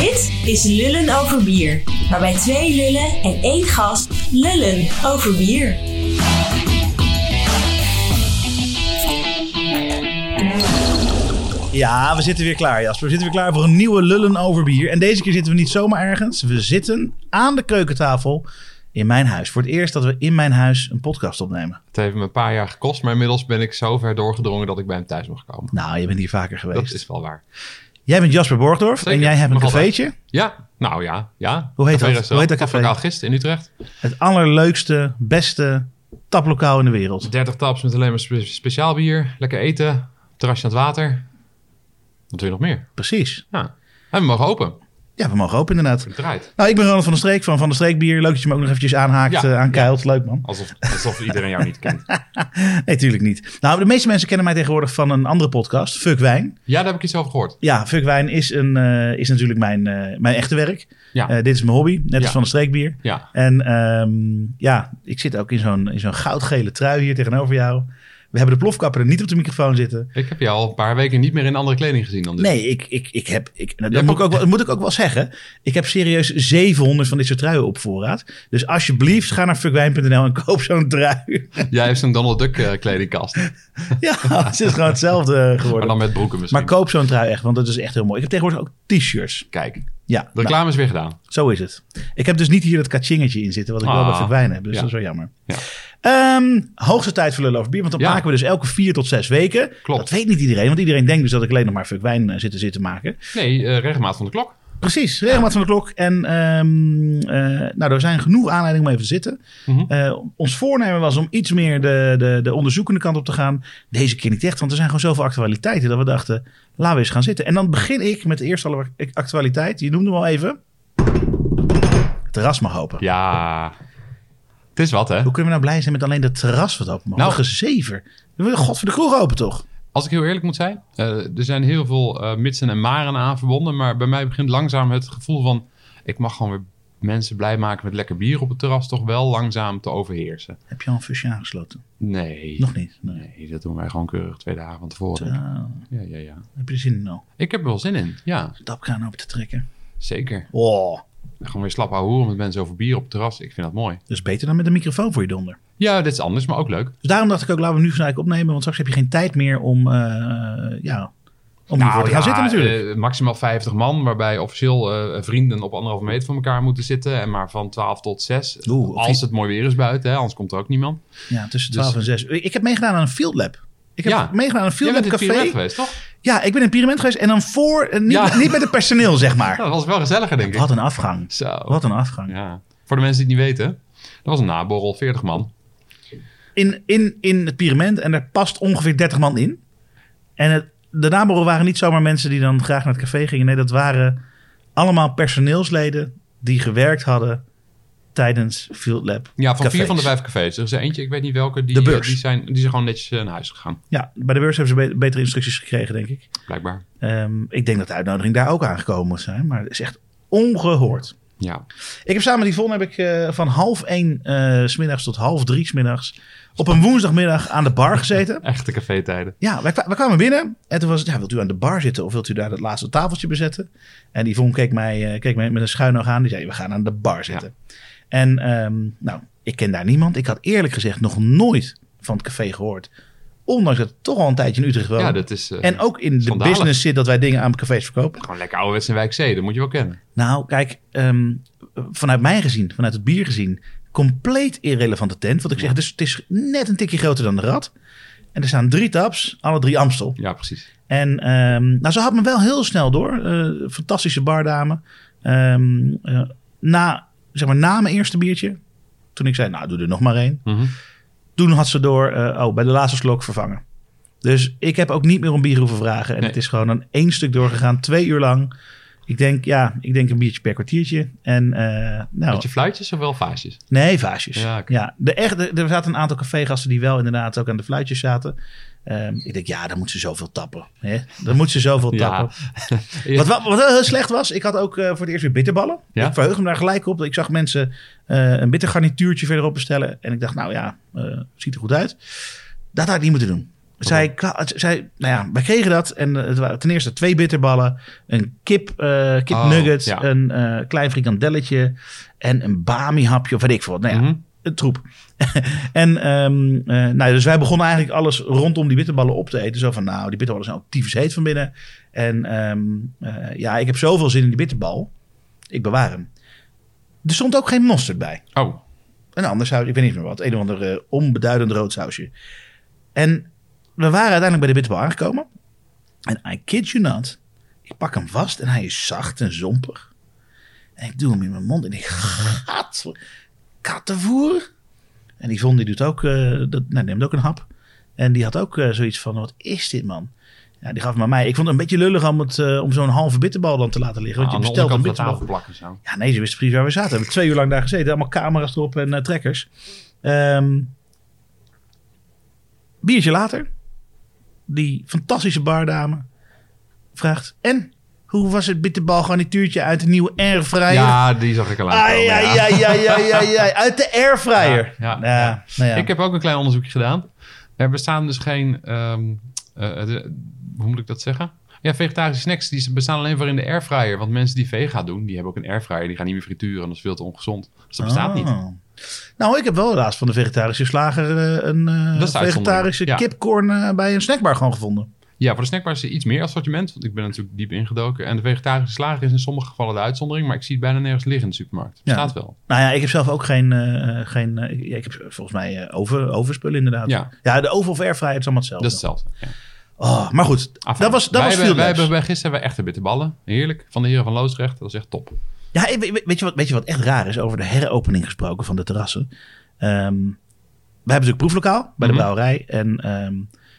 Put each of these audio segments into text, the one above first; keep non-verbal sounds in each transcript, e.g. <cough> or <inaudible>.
Dit is Lullen over bier, waarbij twee lullen en één gast lullen over bier. Ja, we zitten weer klaar, Jasper. We zitten weer klaar voor een nieuwe Lullen over bier. En deze keer zitten we niet zomaar ergens. We zitten aan de keukentafel in mijn huis. Voor het eerst dat we in mijn huis een podcast opnemen. Het heeft me een paar jaar gekost, maar inmiddels ben ik zo ver doorgedrongen dat ik bij hem thuis mag komen. Nou, je bent hier vaker geweest. Dat is wel waar. Jij bent Jasper Borgdorf Zeker, en jij hebt een altijd. cafeetje. Ja, nou ja, ja. Hoe heet dat? Café-restaurant, Hoe heet dat café? Advocaat Gist in Utrecht. Het allerleukste, beste taplokaal in de wereld. 30 taps met alleen maar spe- speciaal bier. Lekker eten. Terrasje aan het water. Wat wil je nog meer? Precies. Ja. En we mogen open. Ja, we mogen open inderdaad. Draait. Nou, ik ben Ronald van der Streek van Van der Streek Bier. Leuk dat je me ook nog eventjes aanhaakt, Ja, eh, aankuilt. Leuk man. Alsof, alsof iedereen jou niet kent. <laughs> Nee, tuurlijk niet. Nou, de meeste mensen kennen mij tegenwoordig van een andere podcast, Fuck Wijn. Ja, daar heb ik iets over gehoord. Ja, Fuck Wijn is, een, eh, is natuurlijk mijn, eh, mijn echte werk. Ja. Dit is mijn hobby, net als van de streekbier. Ja. En ehm, ja, ik zit ook in zo'n, in zo'n goudgele trui hier tegenover jou. We hebben de plofkapper er niet op de microfoon zitten. Ik heb je al een paar weken niet meer in andere kleding gezien dan dit. Nee, ik, ik, ik heb. Ik, dat hebt moet, ik ook- wel- dat moet ik ook wel zeggen. Ik heb serieus 700 van dit soort truien op voorraad. Dus alsjeblieft, ga naar fuckwijn.nl en koop zo'n trui. <laughs> Jij heeft zo'n Donald Duck eh, kledingkast. <laughs> ja, het is gewoon hetzelfde Maar geworden. dan met broeken misschien. Maar koop zo'n trui echt, want dat is echt heel mooi. Ik heb tegenwoordig ook t-shirts. Kijk, Ja, de nou, reclame is weer gedaan. zo is het. Ik heb dus niet hier dat kachingetje in zitten, wat ik wel Ah, bij Fukwijn heb. Dus ja. dat is wel jammer. Ja. Ehm, hoogste tijd voor Lullen over bier, want dan Ja. maken we dus elke vier tot zes weken. Klopt. Dat weet niet iedereen, want iedereen denkt dus dat ik alleen nog maar Fukwijn eh, zit te zitten maken. Nee, eh regelmaat van de klok. Precies, regelmaat van de klok. En eh, nou, er zijn genoeg aanleidingen om even te zitten. Mhm. Ons voornemen was om iets meer de, de, de onderzoekende kant op te gaan. Deze keer niet echt, want er zijn gewoon zoveel actualiteiten dat we dachten, laten we eens gaan zitten. En dan begin ik met de eerste actualiteit. Je noemde hem al even. Het terras mag open. Ja, het is wat hè. Hoe kunnen we nou blij zijn met alleen het terras wat open mag? Nou. Gezever. We willen god voor de kroeg open toch? Als ik heel eerlijk moet zijn, eh, er zijn heel veel eh, mitsen en maren aan verbonden. Maar bij mij begint langzaam het gevoel van... ik mag gewoon weer mensen blij maken met lekker bier op het terras... toch wel langzaam te overheersen. Heb je al een fusje aangesloten? Nee. Nog niet. Nee. Nee, dat doen wij gewoon keurig twee dagen van tevoren. Ja, ja, ja. heb je er zin in al? Ik heb er wel zin in. Ja, Tapkraan open te trekken. zeker. Oh, Gewoon weer slap houden met mensen over bier op het terras. Ik vind dat mooi. dat is beter dan met een microfoon voor je donder. Ja, dit is anders, maar ook leuk. Dus daarom dacht ik ook, laten we nu gelijk opnemen. Want straks heb je geen tijd meer om, eh, ja, om hiervoor te gaan zitten natuurlijk. Nou, eh, maximaal 50 man, waarbij officieel eh, vrienden op anderhalve meter van elkaar moeten zitten. En maar van 12 tot 6. Oeh, als het mooi weer is buiten, hè, anders komt er ook niemand. ja, tussen dus- 12 en 6. Ik heb meegedaan aan een field lab. Ik heb Ja. meegedaan aan een field lab café. geweest, toch? Ja, ik ben in het Pyramid geweest. En dan voor, eh, niet, Ja. niet met het personeel, zeg maar. Ja, dat was wel gezelliger, denk ik. Wat een afgang. Zo. Wat een afgang. Ja. Voor de mensen die het niet weten, dat was een naborrel, 40 man. In, in, in het Pyramid. En daar past ongeveer 30 man in. En het, de naborrel waren niet zomaar mensen die dan graag naar het café gingen. Nee, dat waren allemaal personeelsleden die gewerkt hadden tijdens Field Lab. Ja, van vier van de vijf cafés. Er is er eentje, ik weet niet welke, die, eh, die, zijn, die zijn gewoon netjes eh, naar huis gegaan. Ja, bij de beurs hebben ze be- betere instructies gekregen, denk ik. Blijkbaar. Ehm, ik denk dat de uitnodiging daar ook aangekomen moet zijn. Maar het is echt ongehoord. Ja. Ik heb samen met Yvonne heb ik, eh, van half één eh, s smiddags tot half drie smiddags op een woensdagmiddag aan de bar gezeten. <laughs> Echte cafétijden. Ja, wij, kwa- wij kwamen binnen en toen was het, ja, wilt u aan de bar zitten of wilt u daar het laatste tafeltje bezetten? En Yvonne keek mij, eh, keek mij met een schuin oog aan. Die zei, we gaan aan de bar zitten. En ehm, nou, ik ken daar niemand. Ik had eerlijk gezegd nog nooit van het café gehoord. Ondanks dat ik toch al een tijdje in Utrecht woon. Ja, dat is... eh, en ook in de business zit dat wij dingen aan cafés verkopen. Gewoon lekker ouderwets in wijk dat moet je wel kennen. Nou, kijk, ehm, vanuit mij gezien, vanuit het bier gezien, compleet irrelevante tent. Want ik zeg, dus, het is net een tikje groter dan de rat. En er staan drie taps, alle drie Amstel. Ja, precies. En ehm, nou, ze had me wel heel snel door. Eh, fantastische bardame. Eh, na, zeg maar, na mijn eerste biertje, toen ik zei, nou, doe er nog maar één. Mhm. Toen had ze door, eh, oh, bij de laatste slok vervangen. Dus ik heb ook niet meer om bier hoeven vragen. En Nee. het is gewoon een één stuk doorgegaan, twee uur lang. Ik denk, ja, ik denk een biertje per kwartiertje. En eh, nou, Met je fluitjes of wel vaasjes? nee, vaasjes. Ja, Ja, de echte, er zaten een aantal cafégasten die wel inderdaad ook aan de fluitjes zaten. Ehm, ik denk, ja, dan moet ze zoveel tappen. Hè? Dan moet ze zoveel <laughs> tappen. <laughs> Ja. Wat, wat, heel slecht was, ik had ook eh, voor het eerst weer bitterballen. Ja? Ik verheug me daar gelijk op. Ik zag mensen eh, een bittergarnituurtje verderop bestellen. En ik dacht, nou ja, eh, ziet er goed uit. Dat had ik niet moeten doen. zij, zij, nou ja, wij kregen dat. En het waren ten eerste twee bitterballen. Een kip, eh kip Oh, ja. Een eh, klein frikandelletje. En een bami hapje of weet ik veel wat. Nou ja, Mhm. Troep. <laughs> en ehm, eh, nou, dus wij begonnen eigenlijk alles rondom die bitterballen op te eten. Zo van, nou, die bitterballen zijn ook tyfus heet van binnen. En ehm, eh, ja, ik heb zoveel zin in die bitterbal. Ik bewaar hem. Er stond ook geen mosterd bij. Oh, Een ander saus, ik weet niet meer wat. Een of ander eh, onbeduidend rood sausje. En we waren uiteindelijk bij de bitterbal aangekomen. En I kid you not. Ik pak hem vast en hij is zacht en zompig. En ik doe hem in mijn mond en ik <laughs> gat. Kattenvoer. En die vond die doet ook, eh, dat, nou, neemt ook een hap. En die had ook eh, zoiets van, wat is dit man? Ja, die gaf hem aan mij. Ik vond het een beetje lullig om, het, eh, om zo'n halve bitterbal dan te laten liggen. Want aan je bestelt een bitterbal. plakken zo. Ja, nee, ze wisten precies waar we zaten. We hebben twee uur lang daar gezeten. Allemaal camera's erop en trekkers. Ehm, biertje later. Die fantastische bardame vraagt... En, hoe was het bitterbal garnituurtje uit de nieuwe airfryer? Ja, die zag ik al aankomen. ai, ja. ai, ai, ai, ai, ai. Uit de airfryer. Ja, ja, ja, ja. nou ja. Ik heb ook een klein onderzoekje gedaan. Er bestaan dus geen, ehm, eh, de- hoe moet ik dat zeggen? Ja, vegetarische snacks die bestaan alleen voor in de airfryer. Want mensen die vega doen, die hebben ook een airfryer. Die gaan niet meer frituren en dat is veel te ongezond. Dus dat bestaat niet. Oh. Nou, ik heb wel laatst van de vegetarische slager eh, een eh, vegetarische ja. kipcorn eh, bij een snackbar gewoon gevonden. Ja, voor de snackbar is er iets meer assortiment. Want ik ben natuurlijk diep ingedoken. En de vegetarische slager is in sommige gevallen de uitzondering. Maar ik zie het bijna nergens liggen in de supermarkt. Het Ja. bestaat wel. Nou ja, ik heb zelf ook geen... eh, geen eh, ik heb volgens mij eh, over, overspullen inderdaad. Ja. ja, de oven of airfryer is allemaal hetzelfde. Dat is hetzelfde. Ja. Oh, maar goed, Enfin, dat was, dat wij was hebben, veel wij hebben gisteren hebben we echte bitterballen. Heerlijk. Van de heren van Loosdrecht. Dat is echt top. Ja, weet, je wat, weet je wat echt raar is over de heropening gesproken van de terrassen? Ehm, we hebben natuurlijk proeflokaal bij de Mhm. brouwerij. En ehm,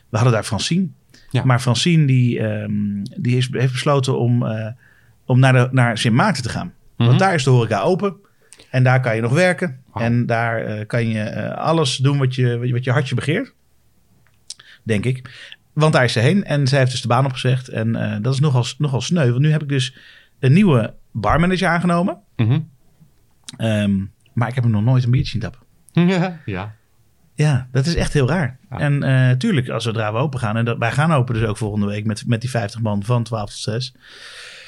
we hadden daar Francine. Ja. Maar Francine die, ehm, die is, heeft besloten om, eh, om naar, de, naar Sint Maarten te gaan. Mhm. Want daar is de horeca open. En daar kan je nog werken. En daar eh, kan je eh, alles doen wat je, wat je- hartje begeert. Denk ik. Want daar is ze heen. En zij heeft dus de baan opgezegd. En dat is nogal, nogal sneu. Want nu heb ik dus een nieuwe barmanager aangenomen. Mhm. Ehm, maar ik heb hem nog nooit een biertje zien tappen. <laughs> ja. ja. Ja, dat is echt heel raar. Ja. En eh tuurlijk, als zodra we open gaan... en dat, wij gaan open dus ook volgende week met, met die 50 man van 12 tot 6.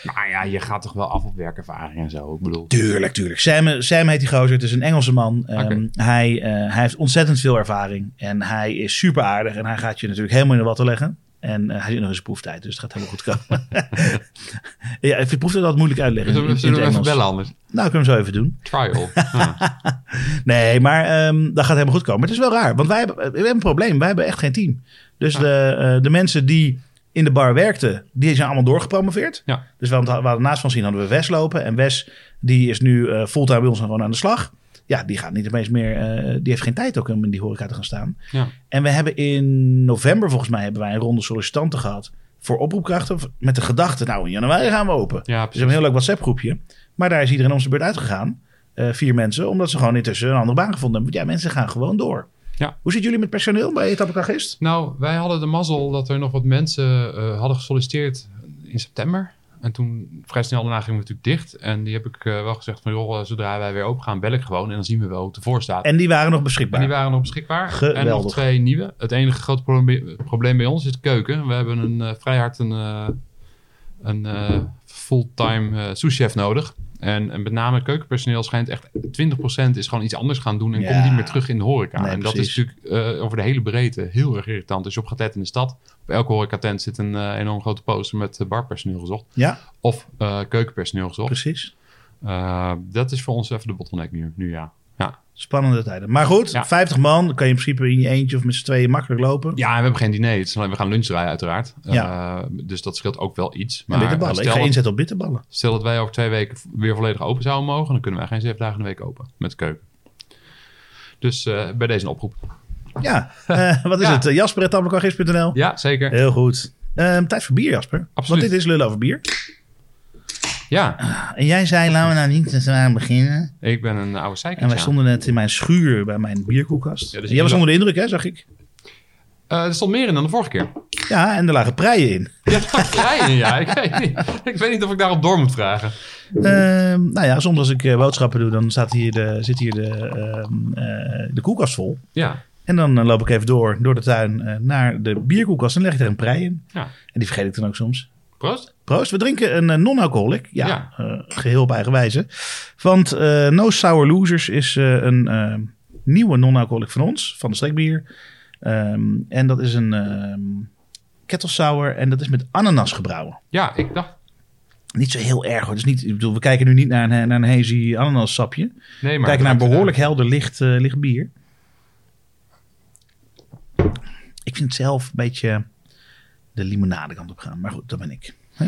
Nou ja, je gaat toch wel af op werkervaring en zo. Ik bedoel, Tuurlijk, tuurlijk. Sam, Sam heet die gozer. Het is een Engelse man. Ehm, hij, eh, hij heeft ontzettend veel ervaring. En hij is super aardig. En hij gaat je natuurlijk helemaal in de watten leggen. En eh, hij zit nog in zijn proeftijd, dus het gaat helemaal goed komen. <laughs> ja, ik vind proeftijd altijd moeilijk uitleggen. zullen we, zullen we even bellen anders? Nou, kunnen we zo even doen. Trial. <laughs> Nee, maar ehm, dat gaat helemaal goed komen. Maar het is wel raar, want wij hebben, we hebben een probleem. Wij hebben echt geen team. Dus Ja. de, eh, de mensen die in de bar werkten, die zijn allemaal doorgepromoveerd. Ja. Dus we hadden, we hadden naast van zien hadden we Wes lopen. En Wes, die is nu eh, fulltime bij ons en gewoon aan de slag. Ja, die gaat niet opeens meer, eh, die heeft geen tijd ook om in die horeca te gaan staan. Ja. En we hebben in november volgens mij hebben wij een ronde sollicitanten gehad voor oproepkrachten. Met de gedachte, nou in januari gaan we open. Ja, Dus we hebben een heel leuk WhatsApp groepje. Maar daar is iedereen om zijn beurt uitgegaan. Eh, vier mensen, omdat ze gewoon intussen een andere baan gevonden hebben. Want ja, mensen gaan gewoon door. Ja. Hoe zitten jullie met personeel bij Etappekagist? Nou, wij hadden de mazzel dat er nog wat mensen eh, hadden gesolliciteerd in september. En toen vrij snel daarna gingen we natuurlijk dicht. En die heb ik eh, wel gezegd van, joh, eh, zodra wij weer open gaan, bel ik gewoon. En dan zien we wel hoe het ervoor staat. En die waren nog En beschikbaar. die waren nog beschikbaar. En nog twee nieuwe. Het enige grote probleem, probleem bij ons is de keuken. We hebben een, eh, vrij hard een, een fulltime souschef nodig. En, en met name keukenpersoneel schijnt echt 20% is gewoon iets anders gaan doen en Ja. komt niet meer terug in de horeca. Nee, en dat precies. is natuurlijk eh, over de hele breedte heel erg irritant. Als je op gaat letten in de stad, op elke horecatent zit een eh, enorm grote poster met eh, barpersoneel gezocht. Ja, Of keukenpersoneel gezocht. precies. Dat is voor ons even de bottleneck nu, nu ja. Ja. Spannende tijden. Maar goed, Ja. 50 man. Dan kan je in principe in je eentje of met z'n tweeën makkelijk lopen. Ja, en we hebben geen diner. Het is alleen, we gaan lunch draaien uiteraard. Ja. Eh, dus dat scheelt ook wel iets. Maar bitterballen. Ik stel, ga dat, inzetten op bitterballen. stel dat wij over twee weken weer volledig open zouden mogen... dan kunnen wij geen zeven dagen in de week open met de keuken. Dus eh, bij deze een oproep. Ja, eh, <laughs> wat is Ja. het? Jasper.etappekagist.nl Ja, zeker. Heel goed. Ehm, tijd voor bier, Jasper. Absoluut. Want dit is lullen over bier. Ja, En jij zei, laten we nou niet te zwaar beginnen. ik ben een oude zeiker. En wij stonden net in mijn schuur bij mijn bierkoelkast. Ja, dus jij was onder de indruk, hè, zag ik. Eh, er stond meer in dan de vorige keer. Ja, en er lagen preien in. Ja, <laughs> dat krijgen, ja. Ik weet, niet, ik weet niet of ik daarop door moet vragen. Ehm, nou ja, soms als ik eh, boodschappen doe, dan staat hier de, zit hier de, ehm, eh, de koelkast vol. Ja, En dan loop ik even door, door de tuin naar de bierkoelkast en leg ik er een prei in. Ja. En die vergeet ik dan ook soms. Proost. Proost, we drinken een eh, non-alcoholic. Ja, Ja. eh, geheel op eigen wijze. Want eh, No Sour Losers is een eh, nieuwe non-alcoholic van ons, van de Stekbier. Ehm, en dat is een ehm kettle sour en dat is met ananas gebrouwen. Ja, ik dacht... Niet zo heel erg hoor. Dus niet, ik bedoel, we kijken nu niet naar een, naar een hazy ananassapje. Nee, We maar... kijken naar een behoorlijk helder licht, licht bier. Ik vind het zelf een beetje de limonade kant op gaan. Maar goed, dat ben ik. Hè?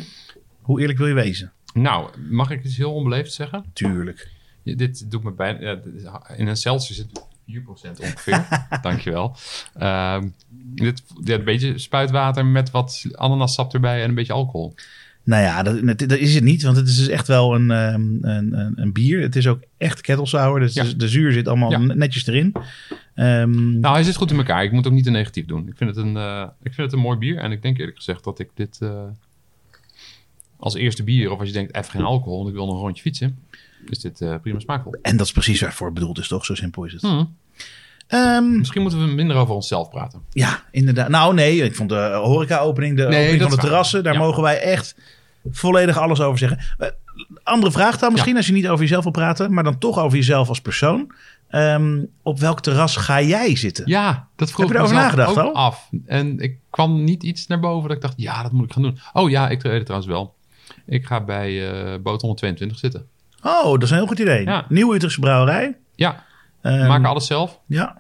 Hoe eerlijk wil je wezen? Nou, mag ik iets heel onbeleefd zeggen? Tuurlijk. Ja, dit doet me bijna... dit in een Celsius zit 4% ongeveer. <laughs> Dankjewel. Ehm dit, een beetje spuitwater met wat ananassap erbij en een beetje alcohol. Nou ja, dat, dat, is het niet. Want het is dus echt wel een, ehm, een, een, een bier. Het is ook echt kettle sour. Dus Ja. de, de zuur zit allemaal Ja. netjes erin. Ehm, Nou, hij zit goed in elkaar. Ik moet ook niet te negatief doen. Ik vind het een, eh, ik vind het een mooi bier. En ik denk eerlijk gezegd dat ik dit eh, als eerste bier... of als je denkt, even geen alcohol... want ik wil nog een rondje fietsen... is dit eh, prima smaakvol. en dat is precies waarvoor het bedoeld is, toch? Zo simpel is het. Hmm. Ehm, Misschien moeten we minder over onszelf praten. Ja, inderdaad. Nou nee, ik vond de horeca-opening, de Nee, opening van de terrassen, daar Ja. mogen wij echt volledig alles over zeggen. Eh, Andere vraag dan misschien, als je niet over jezelf wil praten, maar dan toch over jezelf als persoon. Ehm, op welk terras ga jij zitten? Ja, dat vroeg Heb je ik erover mezelf nagedacht ook al? af. En ik kwam niet iets naar boven dat ik dacht... ja, dat moet ik gaan doen. Oh ja, ik het trouwens wel. Ik ga bij eh boot 122 zitten. Oh, dat is een heel goed idee. Ja. Nieuwe Utrechtse brouwerij. Ja, we Ehm, maken alles zelf. Ja,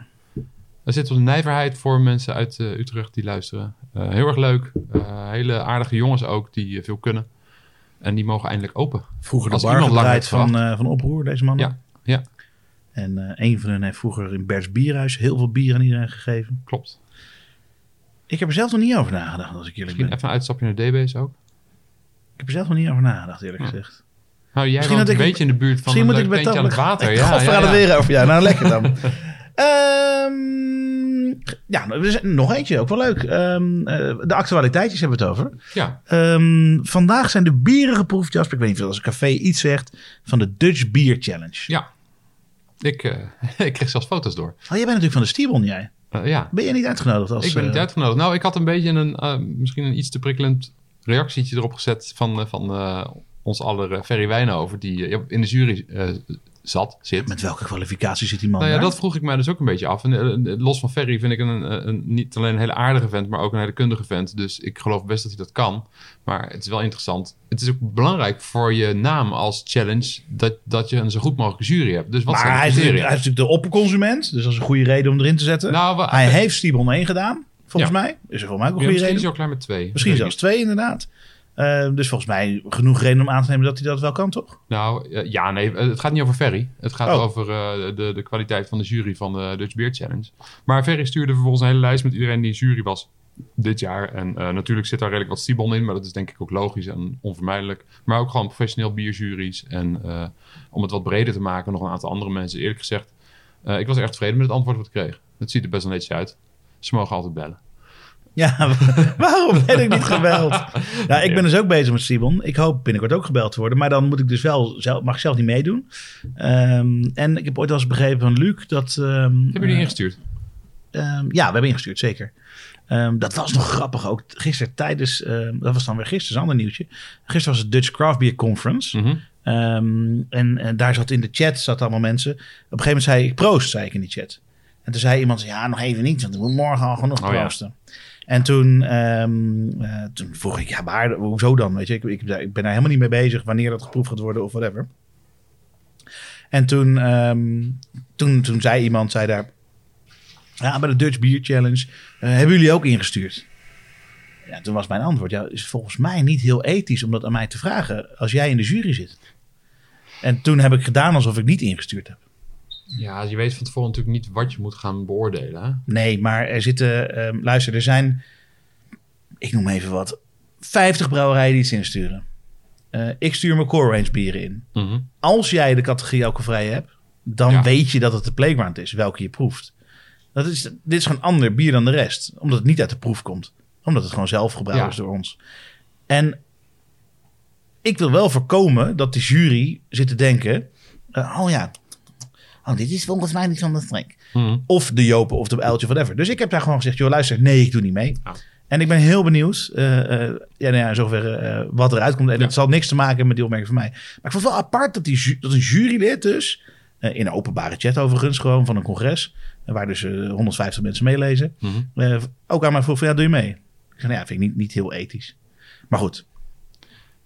Er zit wat nijverheid voor mensen uit eh, Utrecht die luisteren. Eh, heel erg leuk. Eh, hele aardige jongens ook die veel kunnen. En die mogen eindelijk open. vroeger de Als bar iemand lang gedraaid heeft van, eh, van Oproer, deze mannen. Ja, ja, En eh, een van hen heeft vroeger in Berts Bierhuis heel veel bier aan iedereen gegeven. klopt. Ik heb er zelf nog niet over nagedacht, als ik eerlijk Misschien ben. even een uitstapje naar DB's ook. Ik heb er zelf nog niet over nagedacht, eerlijk Ja. gezegd. Nou, jij Misschien woont een ik- beetje in de buurt van Misschien een moet leuk ik aan het water. <laughs> Ja, we ja, het ja. weer over. Ja, nou lekker dan. <laughs> Ehm, ja, er is nog eentje, ook wel leuk. Ehm, eh, de actualiteitjes hebben we het over. Ja, Ehm, vandaag zijn de bieren geproefd, Jasper. Ik weet niet of als een café iets zegt van de Dutch Beer Challenge. ja. Ik, eh, <laughs> ik kreeg zelfs foto's door. Oh, jij bent natuurlijk van de Stibon, jij. Eh, ja, Ben jij niet uitgenodigd als... ik ben niet uitgenodigd. Nou, ik had een beetje een, misschien een iets te prikkelend reactietje erop gezet van, van ons aller eh, Ferry Wijnhoven, die eh, in de jury eh, zat, zit. Met welke kwalificatie zit die man Nou ja, daar? dat vroeg ik mij dus ook een beetje af. En, los van Ferry vind ik een, een, niet alleen een hele aardige vent, maar ook een hele kundige vent. Dus ik geloof best dat hij dat kan. Maar het is wel interessant. Het is ook belangrijk voor je naam als challenge dat, dat je een zo goed mogelijke jury hebt. Dus wat zijn maar de hij is, hij is natuurlijk de opperconsument. Dus dat is een goede reden om erin te zetten. Nou, hij heeft Stibon 1 gedaan, volgens Ja. mij. Is er voor mij ook een Ja, goede misschien is reden. hij ook klaar met twee. Misschien zelfs twee, inderdaad. Eh, dus volgens mij genoeg reden om aan te nemen dat hij dat wel kan, toch? Nou, eh, ja, nee, eh, het gaat niet over Ferry. Het gaat Oh. over eh, de, de kwaliteit van de jury van de Dutch Beer Challenge. Maar Ferry stuurde vervolgens een hele lijst met iedereen die in jury was dit jaar. En natuurlijk zit daar redelijk wat Stibon in, maar dat is denk ik ook logisch en onvermijdelijk. Maar ook gewoon professioneel bierjuries. En om het wat breder te maken, nog een aantal andere mensen. Eerlijk gezegd, ik was erg tevreden met het antwoord wat ik kreeg. Het ziet er best wel netjes uit. Ze mogen altijd bellen. Ja, <laughs> waarom ben ik niet gebeld? <laughs> Ja, ik ben dus ook bezig met Stibon. Ik hoop binnenkort ook gebeld te worden. Maar dan moet ik dus wel, zelf, mag ik zelf niet meedoen. Ehm, en ik heb ooit wel eens begrepen van Luc dat... ehm, Hebben jullie eh, ingestuurd? Ehm, ja, we hebben ingestuurd, zeker. Dat was nog grappig ook. Gisteren tijdens, dat was dan weer gisteren, een ander nieuwtje. Gisteren was het Dutch Craft Beer Conference. Mhm. En, en daar zat in de chat zat allemaal mensen. Op een gegeven moment zei ik proost, zei ik in die chat. En toen zei iemand, ja, nog even niet, want ik moet morgen al genoeg Oh, ja. En toen, ehm, eh, toen vroeg ik, ja, maar hoezo dan? Weet je, ik, ik, ik ben daar helemaal niet mee bezig wanneer dat geproefd gaat worden of whatever. En toen, ehm, toen, toen zei iemand, zei daar, ja, bij de Dutch Beer Challenge, eh, hebben jullie ook ingestuurd? Ja, toen was mijn antwoord, ja, is volgens mij niet heel ethisch om dat aan mij te vragen als jij in de jury zit. En toen heb ik gedaan alsof ik niet ingestuurd heb. Ja, je weet van tevoren natuurlijk niet wat je moet gaan beoordelen. Hè? Nee, maar er zitten, ehm, luister, er zijn, ik noem even wat, 50 brouwerijen die iets insturen. Eh, ik stuur mijn core range bieren in. Mhm. Als jij de categorie alcoholvrij hebt, dan Ja. weet je dat het de playground is, welke je proeft. Dat is, dit is gewoon ander bier dan de rest, omdat het niet uit de proef komt. Omdat het gewoon zelf Ja. is door ons. En ik wil wel voorkomen dat de jury zit te denken, eh, oh ja, Oh, dit is volgens mij niet van de strek. Mhm. Of de Jopen of de Uiltje, whatever. Dus ik heb daar gewoon gezegd, joh, luister, nee, ik doe niet mee. Ja. En ik ben heel benieuwd, eh, eh, ja, nou ja, in zoverre eh, wat eruit komt. En Ja. het zal niks te maken hebben met die opmerking van mij. Maar ik vond het wel apart dat, die, ju- dat een jurylid dus, eh, in een openbare chat overigens, gewoon van een congres, waar dus eh, 150 mensen meelezen, Mhm. eh, ook aan mij vroeg van, ja, doe je mee? Ik zei, nou ja, vind ik niet, niet heel ethisch. Maar goed,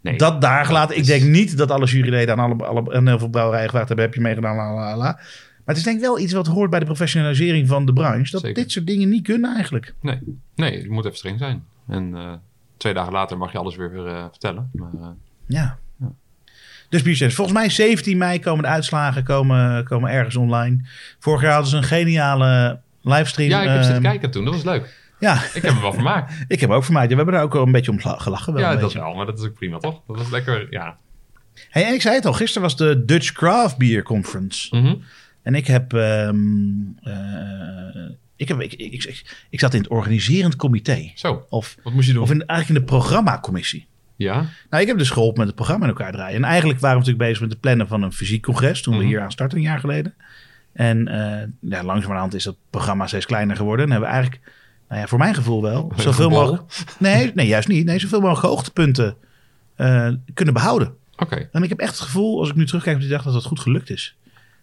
Nee. dat daar gelaten. Ik denk niet dat alle juryleden aan, alle, alle, aan heel veel brouwerijen gevraagd hebben, heb je meegedaan, la, la, la. Maar het is denk ik wel iets wat hoort bij de professionalisering van de branche. Dat Zeker. dit soort dingen niet kunnen eigenlijk. Nee. nee, je moet even streng zijn. En eh, twee dagen later mag je alles weer, weer eh, vertellen. Maar, eh, Ja. Ja. Dus biertjes. Volgens mij 17 mei komen de uitslagen komen, komen ergens online. Vorig jaar hadden ze een geniale livestream. ja, ik heb zitten Ehm, kijken toen. Dat was leuk. Ja, Ik heb er wel vermaakt. <laughs> ik heb ook vermaakt. Ja, we hebben daar ook wel een beetje om gela- gelachen. Wel ja, dat beetje. wel. Maar dat is ook prima, toch? Dat was lekker, ja. Hey, en ik zei het al, gisteren was de Dutch Craft Beer Conference. Mhm. En ik heb, ehm, eh, ik, heb ik, ik, ik, ik zat in het organiserend comité. Zo, Of, wat moest je doen? of in, eigenlijk in de programmacommissie. Ja? Nou, ik heb dus geholpen met het programma in elkaar draaien. En eigenlijk waren we natuurlijk bezig met het plannen van een fysiek congres. Toen we Mhm. hier aan starten een jaar geleden. En eh ja, langzamerhand is dat programma steeds kleiner geworden. En hebben we eigenlijk, nou ja, voor mijn gevoel wel, zoveel mogelijk... Nee, nee, juist niet. Nee, zoveel mogelijk hoogtepunten eh, kunnen behouden. Oké. En ik heb echt het gevoel, als ik nu terugkijk op die dag, dat dat goed gelukt is.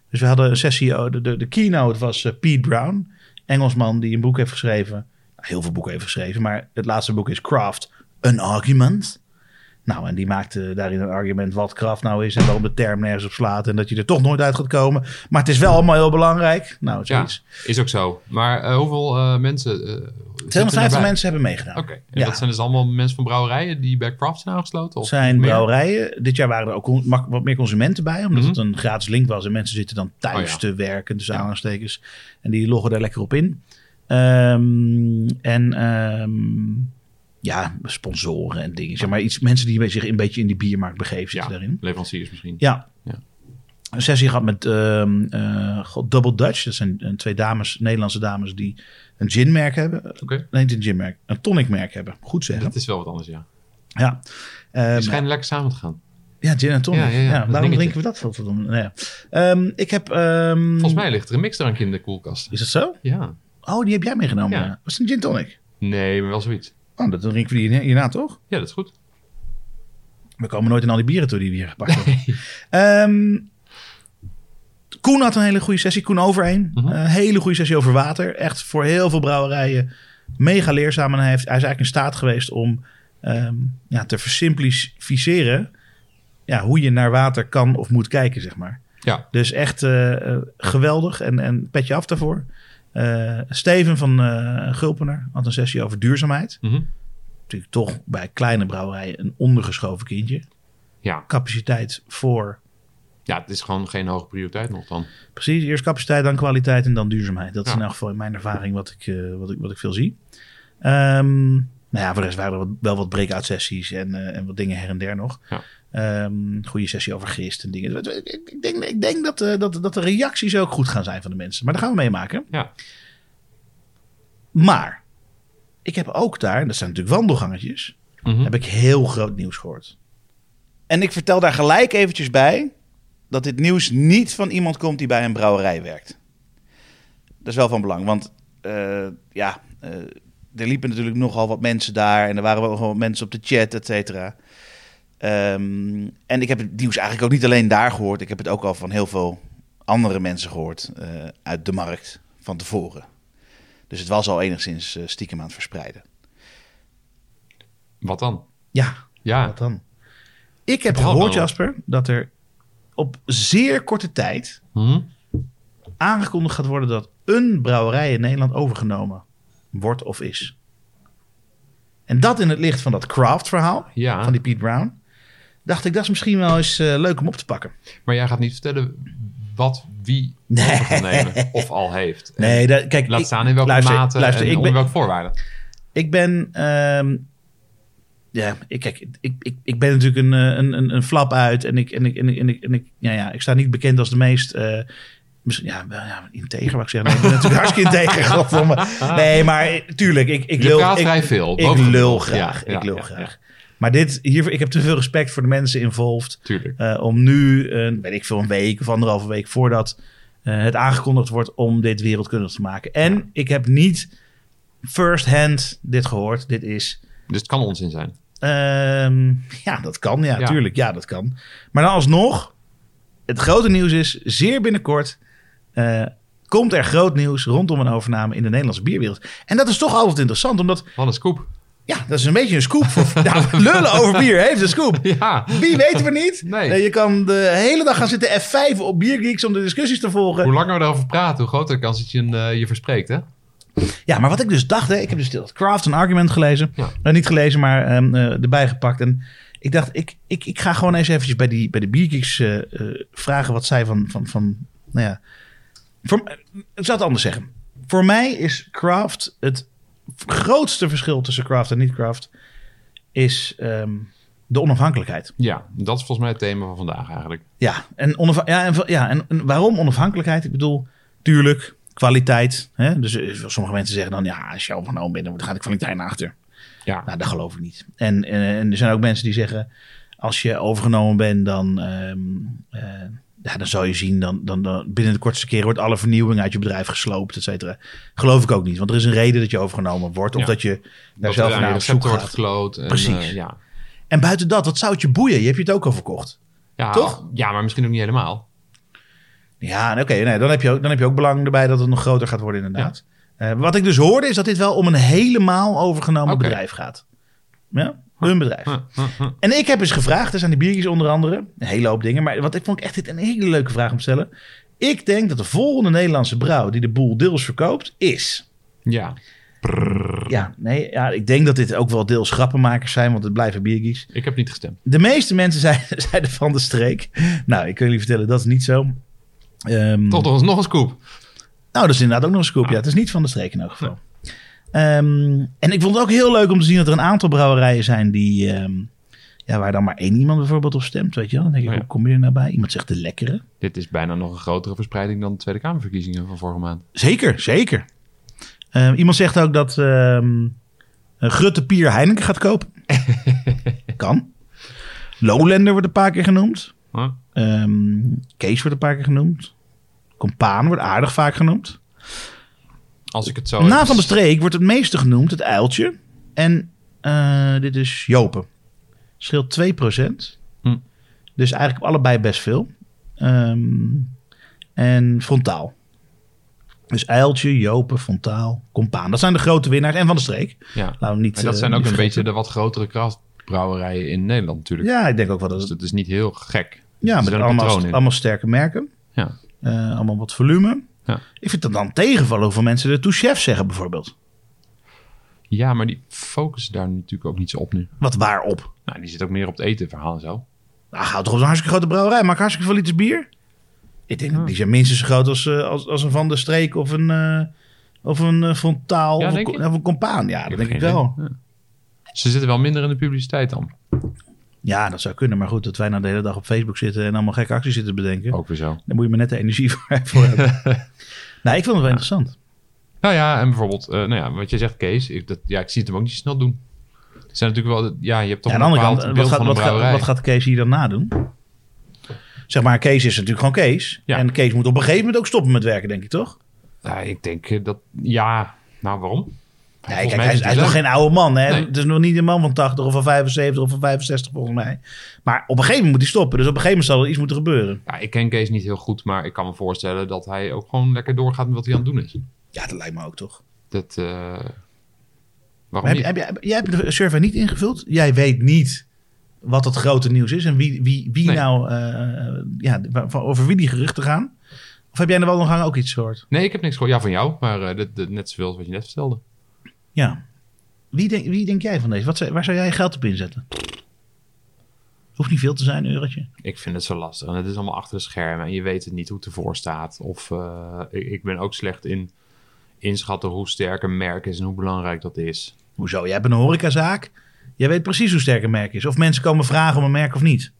Dus we hadden een sessie, oh, de, de, de keynote was eh, Pete Brown, Engelsman die een boek heeft geschreven. Nou, heel veel boeken heeft geschreven, maar het laatste boek is Craft, An Argument. Nou, en die maakte daarin een argument wat kraft nou is en waarom de term nergens op slaat en dat je er toch nooit uit gaat komen. Maar het is wel allemaal heel belangrijk. Nou, Ja, zoiets. is ook zo. Maar eh, hoeveel eh, mensen uh, 250 mensen hebben meegedaan. Oké. En Ja. dat zijn dus allemaal mensen van brouwerijen die bij Craft zijn aangesloten? Of zijn meer? brouwerijen. Dit jaar waren er ook wat meer consumenten bij, omdat Mhm. het een gratis link was. En mensen zitten dan thuis Oh ja. te werken, dus aanstekers. En die loggen er lekker op in. Ehm, en ehm, ja, sponsoren en dingen. Zeg maar iets, mensen die zich een beetje in die biermarkt begeven zitten Ja, daarin. leveranciers misschien. Ja. Ja. Een sessie gehad met ehm, eh, god, Double Dutch. Dat zijn eh, twee dames, Nederlandse dames, die een ginmerk hebben. Nee, niet een ginmerk. Een tonicmerk hebben. Goed zeggen. Dat is wel wat anders, ja. Ja. Ehm, Die schijnen lekker samen te gaan. ja, gin en tonic. Ja, Ja, waarom dingetje. drinken we dat? Wat doen? Nou. Ehm, ik heb... ehm, Volgens mij ligt er een mixdrankje in de koelkast. Is dat zo? Ja. Oh, die heb jij meegenomen. Was het een gin tonic? Nee, maar wel zoiets. Oh, dat drinken we hierna, toch? Ja, dat is goed. We komen nooit in al die bieren toe die we hier gepakt hebben. Ehm, Koen had een hele goede sessie. Koen Overeen. Mhm. Een hele goede sessie over water. Echt voor heel veel brouwerijen mega leerzaam. En hij, heeft, hij is eigenlijk in staat geweest om ehm, ja, te versimplificeren... Ja, hoe je naar water kan of moet kijken, zeg maar. Ja. Dus echt eh, eh, geweldig en, en petje af daarvoor. Eh, Steven van eh Gulpener had een sessie over duurzaamheid. Mhm. Natuurlijk toch bij kleine brouwerijen een ondergeschoven kindje. Ja. Capaciteit voor, ja, het is gewoon geen hoge prioriteit nog dan. precies, eerst capaciteit, dan kwaliteit en dan duurzaamheid. Dat is in elk geval in mijn ervaring wat ik, eh, wat ik, wat ik veel zie. Ehm, nou ja, voor de rest waren er wat- wel wat breakout sessies en, en wat dingen her en der nog. Ja. Ehm, goede sessie over gist en dingen. Ik, denk, ik denk dat, eh, dat, dat de reacties ook goed gaan zijn van de mensen. Maar daar gaan we meemaken. Ja. Maar ik heb ook daar, en dat zijn natuurlijk wandelgangetjes, Mhm. heb ik heel groot nieuws gehoord. En ik vertel daar gelijk eventjes bij dat dit nieuws niet van iemand komt die bij een brouwerij werkt. Dat is wel van belang, want eh, ja, eh, er liepen natuurlijk nogal wat mensen daar en er waren wel gewoon mensen op de chat, et cetera. Ehm, en ik heb het nieuws eigenlijk ook niet alleen daar gehoord, ik heb het ook al van heel veel andere mensen gehoord eh, uit de markt van tevoren. Dus het was al enigszins eh, stiekem aan het verspreiden. Wat dan? Ja, Ja. Wat dan? Ik heb gehoord? Jasper, dat er op zeer korte tijd Mhm. aangekondigd gaat worden dat een brouwerij in Nederland overgenomen wordt of is. En dat in het licht van dat craft-verhaal Ja. van die Pete Brown. Dacht ik, dat is misschien wel eens eh, leuk om op te pakken. Maar jij gaat niet vertellen wat wie Nee. nemen of al heeft. <laughs> En Nee, dat, kijk, Laat ik- staan in welke luister, mate luister, en ik onder ben, welke voorwaarden. Ik ben. ehm, ja, ik, kijk, ik, ik, ik ben natuurlijk een, eh, een, een, een flap uit. En ik, en ik, en ik, en ik, en ik, ja, ja, ik sta niet bekend als de meest. misschien, ja, wel, ja, integer, wat ik zeg. Nee, ik ben natuurlijk <laughs> hartstikke integer. Nee, maar tuurlijk, ik, ik lul. ik, vrij veel. ik lul graag. Ja, ik lul graag. Maar dit, hier, ik heb te veel respect voor de mensen involved. Tuurlijk. eh, om nu, een, weet ik veel, een week of anderhalve week voordat eh, het aangekondigd wordt om dit wereldkundig te maken. En ik heb niet first hand dit gehoord. Dit is Dus het kan onzin zijn. Ehm, ja, dat kan. Ja, Ja. tuurlijk. Ja, dat kan. Maar dan alsnog, het grote nieuws is, zeer binnenkort komt er groot nieuws rondom een overname in de Nederlandse bierwereld. En dat is toch altijd interessant, omdat, Wat een scoop. Ja, dat is een beetje een scoop. Voor, <laughs> nou, lullen over bier heeft een scoop. Ja. Wie weten we niet? Nee. Je kan de hele dag gaan zitten F5 op Biergeeks om de discussies te volgen. Hoe langer we erover praten, hoe groter de kans dat je een, eh, je verspreekt, hè? Ja, maar wat ik dus dacht, hè, ik heb dus dat Craft een argument gelezen. Ja. Nou, niet gelezen, maar ehm, eh, erbij gepakt. En ik dacht, ik, ik, ik ga gewoon eens eventjes bij, die, bij de Biergeeks eh, vragen wat zij van, van, van nou ja. Voor, ik zal het anders zeggen. Voor mij is Craft het grootste verschil tussen Craft en niet-Craft is ehm, de onafhankelijkheid. Ja, dat is volgens mij het thema van vandaag eigenlijk. Ja, en, onaf- ja, en, ja, en, en waarom onafhankelijkheid? Ik bedoel, tuurlijk, kwaliteit. Hè? Dus eh, sommige mensen zeggen dan, ja, als je overgenomen bent, dan gaat de kwaliteit naar achter. Ja, Nou, dat geloof ik niet. En, en, en er zijn ook mensen die zeggen, als je overgenomen bent, dan, ehm, eh, ja, dan zal je zien, dan, dan, dan binnen de kortste keren wordt alle vernieuwing uit je bedrijf gesloopt, et cetera. Geloof ik ook niet, want er is een reden dat je overgenomen wordt, of Ja. dat je daar zelf naar op zoek wordt gekloot. En, Precies. eh, ja. En buiten dat, wat zou het je boeien? Je hebt je het ook al verkocht. Ja, Toch? Ja, maar misschien ook niet helemaal. Ja, oké. nee, dan, heb je ook, dan heb je ook belang erbij dat het nog groter gaat worden, inderdaad. Eh, wat ik dus hoorde, is dat dit wel om een helemaal overgenomen bedrijf gaat. Ja, hun bedrijf. En ik heb eens gevraagd, er zijn die biertjes onder andere, een hele hoop dingen. Maar wat ik vond ik echt dit een hele leuke vraag om te stellen. Ik denk dat de volgende Nederlandse brouw die de boel deels verkoopt, is. Ja. Ja, nee, ja, ik denk dat dit ook wel deels grappenmakers zijn, want het blijven biergies. Ik heb niet gestemd. De meeste mensen <laughs> zeiden, zeiden van de streek. Nou, ik kan jullie vertellen, dat is niet zo. Ehm, Toch nog eens nog een scoop. Nou, dat is inderdaad ook nog een scoop. Ja, het is niet van de streek in elk geval. Ehm, en ik vond het ook heel leuk om te zien dat er een aantal brouwerijen zijn die... ehm, ja, waar dan maar één iemand bijvoorbeeld op stemt, weet je wel. Dan denk ik, Oh ja. hoe kom je er nou bij? Iemand zegt de lekkere. Dit is bijna nog een grotere verspreiding dan de Tweede Kamerverkiezingen van vorige maand. Zeker, zeker. Ehm, iemand zegt ook dat Grutte Pier Heineken gaat kopen. <laughs> kan. Lowlander wordt een paar keer genoemd. Huh? Kees wordt een paar keer genoemd. Compaan wordt aardig vaak genoemd. Als ik het zo... Na van de streek wordt het meeste genoemd het uiltje. En eh, dit is Jopen. Scheelt 2%. Hm. Dus eigenlijk allebei best veel. Ehm, en frontaal. Dus uiltje, Jopen, frontaal, compaan. Dat zijn de grote winnaars. En van de streek. Ja. Laten we niet, En dat eh, zijn ook een beetje de wat grotere krachtbrouwerijen in Nederland natuurlijk. Ja, ik denk ook wel dat Dus het... is niet heel gek. Ja, met allemaal, allemaal sterke merken. Ja. Eh, allemaal wat volume. Ja. Ik vind dat dan tegenvallen hoeveel mensen de chef zeggen bijvoorbeeld. ja, maar die focussen daar natuurlijk ook niet zo op nu. Wat waarop? Nou, die zit ook meer op het eten verhaal en zo. Nou, houd toch op zo'n hartstikke grote brouwerij. Maak hartstikke veel liters bier. Ik denk, dat die zijn minstens zo groot als, eh, als, als een Van der Streek of een, eh, of een Frontaal Ja, of, een, of een Compaan. Ja, dat denk ik wel. Ja. Ze zitten wel minder in de publiciteit dan. Ja, dat zou kunnen. Maar goed, dat wij nou de hele dag op Facebook zitten en allemaal gekke acties zitten bedenken. Ook weer zo. Dan moet je maar net de energie voor, <laughs> voor hebben. nou, ik vond het wel <laughs> interessant. Nou ja, en bijvoorbeeld, eh, nou ja, wat jij zegt, Kees. Ik, dat, ja, ik zie het hem ook niet snel doen. Er zijn natuurlijk wel, ja, je hebt toch Ja, aan een de andere bepaald kant, wat gaat, wat, gaat, brouwerij. wat gaat Kees hier dan nadoen? Zeg maar, Kees is natuurlijk gewoon Kees. Ja. En Kees moet op een gegeven moment ook stoppen met werken, denk ik, toch? Ja, ik denk eh, dat, ja, nou waarom? Nee, kijk, hij, is, hij is nog geen oude man. Hè? Nee. Het is nog niet een man van 80 of van 75 of van 65 volgens mij. Maar op een gegeven moment moet hij stoppen. Dus op een gegeven moment zal er iets moeten gebeuren. Ja, ik ken Kees niet heel goed, maar ik kan me voorstellen dat hij ook gewoon lekker doorgaat met wat hij aan het doen is. Ja, dat lijkt me ook toch. Dat, eh, waarom heb, jij hebt de survey niet ingevuld. Jij weet niet wat het grote nieuws is. En wie, wie, wie Nee. nou, eh, ja, over wie die geruchten gaan. Of heb jij er wel nog aan ook iets gehoord? Nee, ik heb niks gehoord. Ja, van jou, maar eh, net zoveel als wat je net vertelde. Ja. Wie denk, wie denk jij van deze? Wat, waar zou jij je geld op inzetten? Hoeft niet veel te zijn, een eurotje. Ik vind het zo lastig. En het is allemaal achter de schermen. En je weet het niet hoe het ervoor staat. Of eh, ik, ik ben ook slecht in inschatten hoe sterk een merk is en hoe belangrijk dat is. Hoezo? Jij hebt een horecazaak. Jij weet precies hoe sterk een merk is. Of mensen komen vragen om een merk of niet.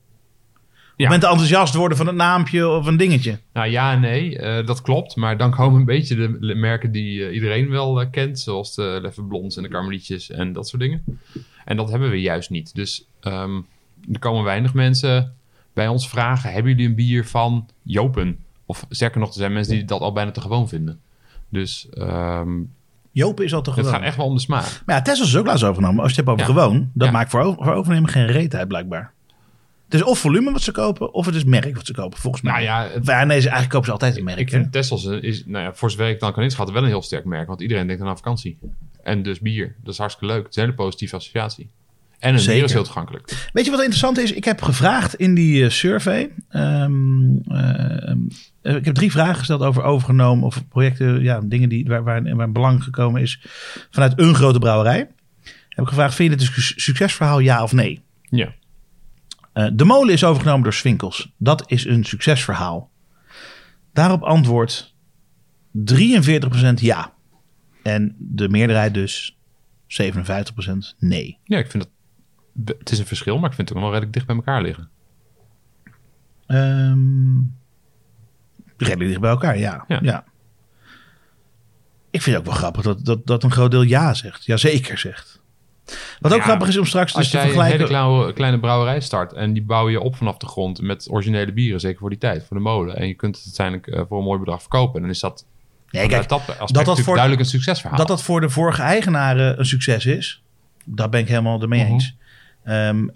Ja. Of mensen enthousiast worden van het naampje of een dingetje. Nou ja en nee, eh, dat klopt. Maar dan komen een beetje de, merken die eh, iedereen wel eh, kent. Zoals de Leffe Blonds en de Karmelietjes en dat soort dingen. En dat hebben we juist niet. Dus ehm, er komen weinig mensen bij ons vragen... hebben jullie een bier van Jopen? Of sterker nog, er zijn mensen die dat al bijna te gewoon vinden. Dus ehm, Jopen is al te het gewoon. gaat echt wel om de smaak. Maar ja, Tesla is ook laatst overgenomen. Als je het hebt over Ja. gewoon, dat Ja. maakt voor, over- voor overnemen geen reet uit blijkbaar. Het is of volume wat ze kopen, of het is merk wat ze kopen, volgens mij. Nou ja, het- nee, ze, eigenlijk kopen ze altijd een merk. Ik hè? vind Tesla is, nou ja, voor zover ik dan kan inschatten, wel een heel sterk merk. Want iedereen denkt aan vakantie. En dus bier. Dat is hartstikke leuk. Het is een hele positieve associatie. En een bier is heel toegankelijk. Weet je wat interessant is? Ik heb gevraagd in die eh, survey. ehm, eh, eh, ik heb drie vragen gesteld over overgenomen of projecten, ja, dingen die, waar, waar, waar belang gekomen is vanuit een grote brouwerij. Heb ik gevraagd: vind je dit een su- succesverhaal, ja of nee? Ja. Eh, de molen is overgenomen door Swinkels. Dat is een succesverhaal. Daarop antwoordt 43% ja. En de meerderheid dus 57% nee. Ja, ik vind dat... Het is een verschil, maar ik vind het ook wel redelijk dicht bij elkaar liggen. Ehm redelijk dicht bij elkaar, ja. ja. Ja. Ik vind het ook wel grappig dat, dat, dat een groot deel ja zegt. Ja, zeker zegt. Wat ook Ja, grappig is om straks dus Als te jij een vergelijken... hele kleine, brouwerij start en die bouw je op vanaf de grond met originele bieren, zeker voor die tijd, voor de molen. En je kunt het uiteindelijk eh, voor een mooi bedrag verkopen. Dan is dat, Nee, kijk, dat dat voor- duidelijk een succesverhaal. Dat dat voor de vorige eigenaren een succes is, daar ben ik helemaal ermee Mhm. eens. Ehm,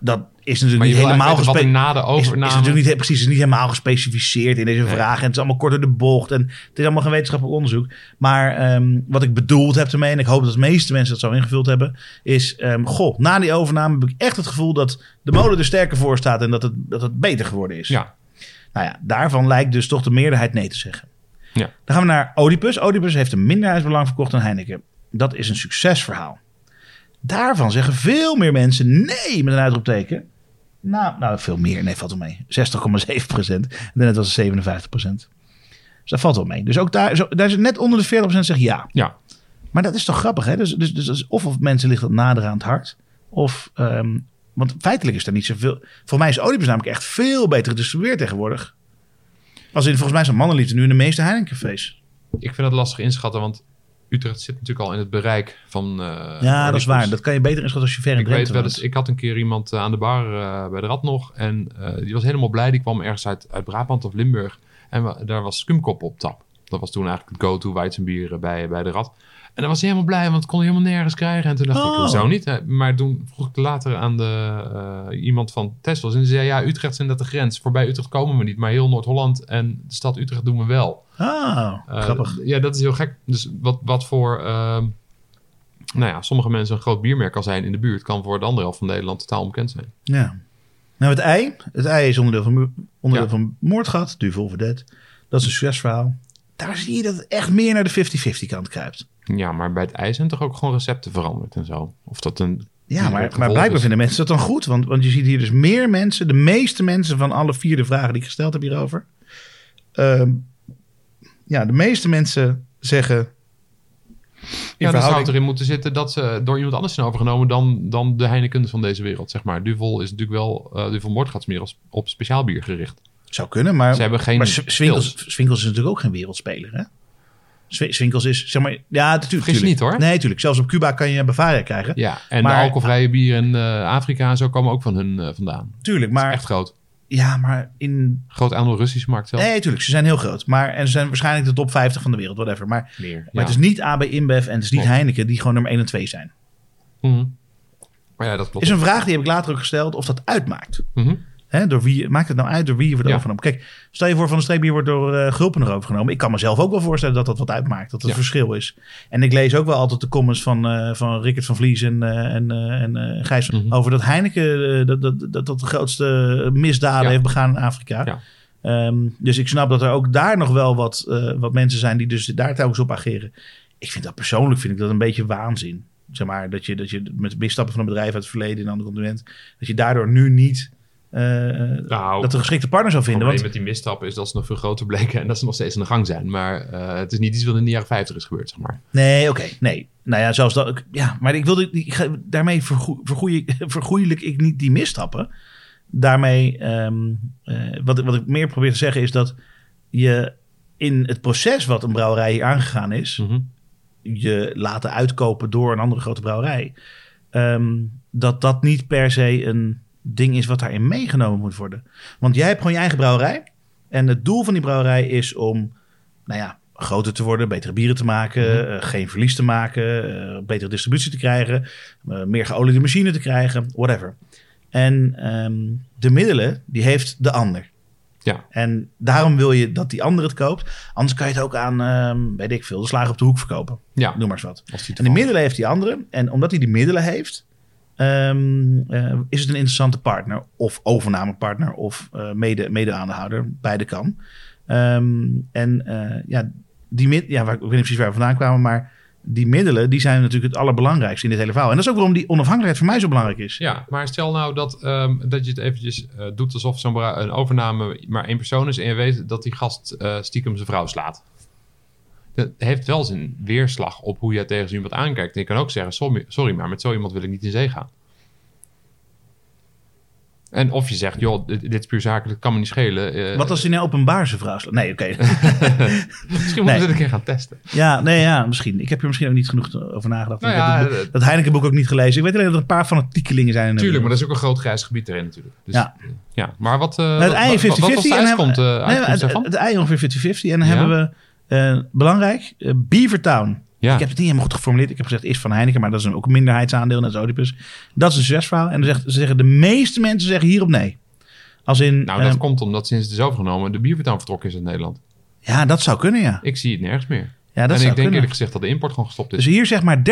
dat is natuurlijk maar je niet helemaal gespe- na de is, natuurlijk niet, precies, is niet helemaal gespecificeerd in deze Nee. vraag. En het is allemaal kort door de bocht. En het is allemaal geen wetenschappelijk onderzoek. Maar ehm, wat ik bedoeld heb ermee, en ik hoop dat de meeste mensen dat zo ingevuld hebben, is: ehm, goh, na die overname heb ik echt het gevoel dat de molen er sterker voor staat en dat het, dat het beter geworden is. Ja, Nou ja, daarvan lijkt dus toch de meerderheid nee te zeggen. Ja. Dan gaan we naar Oedipus. Oedipus heeft een minderheidsbelang verkocht aan Heineken. Dat is een succesverhaal. Daarvan zeggen veel meer mensen nee met een uitroepteken. Nou, nou veel meer. Nee, valt wel mee. 60,7 procent. En net was het 57 procent. Dus dat valt wel mee. Dus ook daar, zo, daar is net onder de 40 procent zegt ja. ja. Maar dat is toch grappig, hè? Dus, dus, dus is of of mensen ligt dat nader aan het hart. Of, ehm, want feitelijk is er niet zoveel... Voor mij is Oedipus namelijk echt veel beter gedistribueerd tegenwoordig. Als in, volgens mij zijn mannenliefde nu in de meeste Heinekencafés. Ik vind dat lastig inschatten, want Utrecht zit natuurlijk al in het bereik van... eh, ja, dat is waar. Dat kan je beter inschatten als je ver in Ik weet wel eens, ik had een keer iemand eh, aan de bar eh, bij de Rad nog. En die was helemaal blij. Die kwam ergens uit, uit Brabant of Limburg. En daar was skumkop op tap. Dat was toen eigenlijk het go-to Weizenbier bij, bij de Rad. En dan was hij helemaal blij, want het kon hij helemaal nergens krijgen. En toen dacht ik, Oh. hoezo niet? Maar toen vroeg ik later aan de, eh, iemand van Tesla. En die zei, ja, Utrecht is net de grens. Voorbij Utrecht komen we niet, maar heel Noord-Holland en de stad Utrecht doen we wel. Ah, Eh, grappig. Ja, dat is heel gek. Dus wat, wat voor, ehm, nou ja, sommige mensen een groot biermerk kan zijn in de buurt, kan voor de andere helft van Nederland totaal onbekend zijn. Ja. Nou, het ei. Het ei is onderdeel van, onderdeel Ja. van Moordgat. Duvel. Dat is een succesverhaal. Daar zie je dat het echt meer naar de 50-50 kant kruipt. Ja, maar bij het ijs zijn toch ook gewoon recepten veranderd en zo. Of dat een. Ja, maar, maar blijkbaar is. vinden mensen dat dan goed. Want, want je ziet hier dus meer mensen, de meeste mensen van alle vier de vragen die ik gesteld heb hierover. Ehm, ja, de meeste mensen zeggen. In Ja, dan zou verhouding- erin moeten zitten dat ze door iemand anders zijn overgenomen dan, dan de Heineken van deze wereld, zeg maar. Duvel is natuurlijk wel, eh Duvel Moordgat is meer als, op speciaal bier gericht. Zou kunnen, maar, Ze hebben geen maar Sw- Swinkels. Swinkels is natuurlijk ook geen wereldspeler, hè? Sw- Swinkels is, zeg maar, ja, natuurlijk. Vergis je niet, hoor. Nee, natuurlijk. Zelfs op Cuba kan je Bavaria krijgen. Ja, en Maar- de alcoholvrije bieren in eh, Afrika en zo komen ook van hun eh, vandaan. Tuurlijk, maar, Echt groot. ja, maar in... Groot aandeel Russische markt zelf. Nee, tuurlijk, ze zijn heel groot. Maar, en ze zijn waarschijnlijk de top 50 van de wereld, whatever. Maar, Meer. maar ja. het is niet AB InBev en het is niet Klopt. Heineken die gewoon nummer 1 en 2 zijn. Mhm. Maar ja, dat klopt. Is een vraag die heb ik later ook gesteld of dat uitmaakt. Mhm. Hè, door wie, maakt het nou uit door wie je wordt Ja. overgenomen? Kijk, stel je voor van de streekbier wordt door eh Gulpen er overgenomen. Ik kan mezelf ook wel voorstellen dat dat wat uitmaakt. Dat het Ja. verschil is. En ik lees ook wel altijd de comments van, eh van Rickert van Vlies en, eh, en, en Gijs Mhm. over dat Heineken dat, dat, dat, dat de grootste misdaden Ja. heeft begaan in Afrika. Ehm, dus ik snap dat er ook daar nog wel wat, wat mensen zijn die dus daar telkens op ageren. Ik vind dat persoonlijk vind ik dat een beetje waanzin. Zeg maar, dat je, dat je met misstappen van een bedrijf uit het verleden in een ander continent, dat je daardoor nu niet Nou, dat een geschikte partner zou Het vinden. probleem Want, met die misstappen is dat ze nog veel groter bleken en dat ze nog steeds aan de gang zijn. Maar eh, het is niet iets wat in de jaren 50 is gebeurd, zeg maar. nee, oké, nee. Nou ja, zelfs dat. Ja, maar ik wilde, ik ga, daarmee vergoe, vergoei, <laughs> vergoeilijk ik niet die misstappen. Daarmee, ehm, eh, wat, wat ik meer probeer te zeggen is dat je in het proces wat een brouwerij hier aangegaan is, Mhm. je laten uitkopen door een andere grote brouwerij, ehm, dat dat niet per se een ding is wat daarin meegenomen moet worden. Want jij hebt gewoon je eigen brouwerij. En het doel van die brouwerij is om, nou ja, groter te worden, betere bieren te maken, Mhm. eh, geen verlies te maken, eh, betere distributie te krijgen, eh, meer geoliede machine te krijgen, whatever. En ehm, de middelen, die heeft de ander. Ja. En daarom wil je dat die ander het koopt. Anders kan je het ook aan, ehm, weet ik veel, de slager op de hoek verkopen. Ja, Noem maar eens wat. En die middelen heeft die andere. En omdat hij die middelen heeft, ehm, eh, is het een interessante partner. Of overnamepartner of eh, mede, mede-aandeelhouder. Beide kan. Ehm, en eh, ja, die ja, waar, ik weet niet precies waar we vandaan kwamen, maar die middelen die zijn natuurlijk het allerbelangrijkste in dit hele verhaal. En dat is ook waarom die onafhankelijkheid voor mij zo belangrijk is. Ja, maar stel nou dat, ehm, dat je het eventjes doet alsof zo'n een overname maar één persoon is en je weet dat die gast stiekem zijn vrouw slaat. Dat heeft wel zijn weerslag op hoe jij tegen zo iemand aankijkt. En je kan ook zeggen, sorry, sorry, maar met zo iemand wil ik niet in zee gaan. En of je zegt, joh, dit, dit is puur zakelijk, kan me niet schelen. eh, Wat als hij nou openbaar zijn vrouw slaat? Nee, oké. <laughs> <laughs> Misschien moeten Nee. we dit een keer gaan testen. ja, nee, ja, misschien. Ik heb er misschien ook niet genoeg over nagedacht. Nou ja, boek- eh, dat Heineken-boek ook niet gelezen. Ik weet alleen dat er een paar fanatiekelingen zijn. de Tuurlijk, maar dat is ook een groot grijs gebied erin natuurlijk. Dus, Ja. ja. Maar wat, eh Nou, het wat, ei wat, wat was 50-50 de en uitkomst, hebben- eh, Nee, uitkomst het, daarvan? het ei ongeveer 50-50. En dan Ja. hebben we, eh, belangrijk, eh, Beavertown. Ja. Ik heb het niet helemaal goed geformuleerd. Ik heb gezegd, is van Heineken, maar dat is een, ook een minderheidsaandeel, net als Oedipus. Dat is een succesverhaal. En dan zegt, ze zeggen, de meeste mensen zeggen hierop nee. Als in, Nou, dat eh, komt omdat sinds het is overgenomen de biervertoon vertrokken is uit Nederland. ja, dat zou kunnen, ja. Ik zie het nergens meer. Ja, dat en zou ik denk kunnen. eerlijk gezegd dat de import gewoon gestopt is. Dus hier zeg maar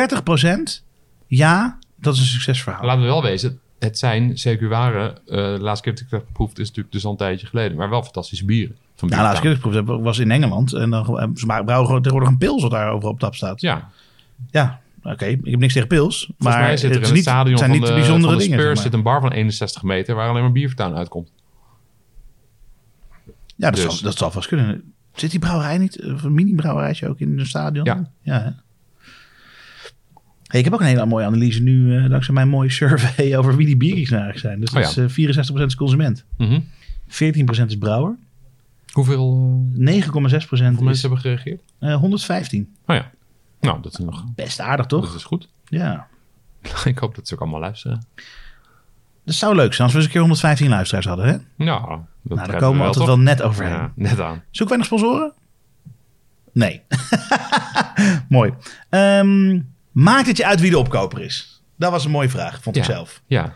30% ja, dat is een succesverhaal. Laten we wel wezen, het zijn CQ-waren. eh de laatste keer dat ik dat geproefd is natuurlijk dus al een tijdje geleden. Maar wel fantastische bieren. Van Ja, laatst ik heb, was in Engeland. En dan eh, ze brouwen gewoon tegenwoordig een pils wat daar overal op tap staat. Ja, Ja, oké. Ik heb niks tegen pils. volgens maar mij zit er het in stadion zijn van niet de, de bijzondere van de dingen. Spurs zit een bar van 61 meter waar alleen maar Biervertown uitkomt. Ja, dat, Dus- zal, dat zal vast kunnen. Zit die brouwerij niet, of een mini-brouwerijtje ook in het stadion? Ja. ja? Hey, ik heb ook een hele mooie analyse nu, eh, dankzij mijn mooie survey <laughs> over wie die biertjes nou eigenlijk zijn. Dus dat Oh ja. is eh, 64% is consument, Mhm. 14% is brouwer, Hoeveel, eh, 9,6% hoeveel is mensen hebben gereageerd? eh, 115. Oh ja. Nou, dat is nog. Best aardig, toch? Dat is goed. Ja. <laughs> ik hoop dat ze ook allemaal luisteren. Dat zou leuk zijn als we eens een keer 115 luisteraars hadden, hè? Nou, dat nou, daar komen we altijd toch? wel net overheen. Ja, net aan. Zoeken wij nog sponsoren? Nee. <laughs> Mooi. Ehm, maakt het je uit wie de opkoper is? Dat was een mooie vraag, vond ik zelf. Ja.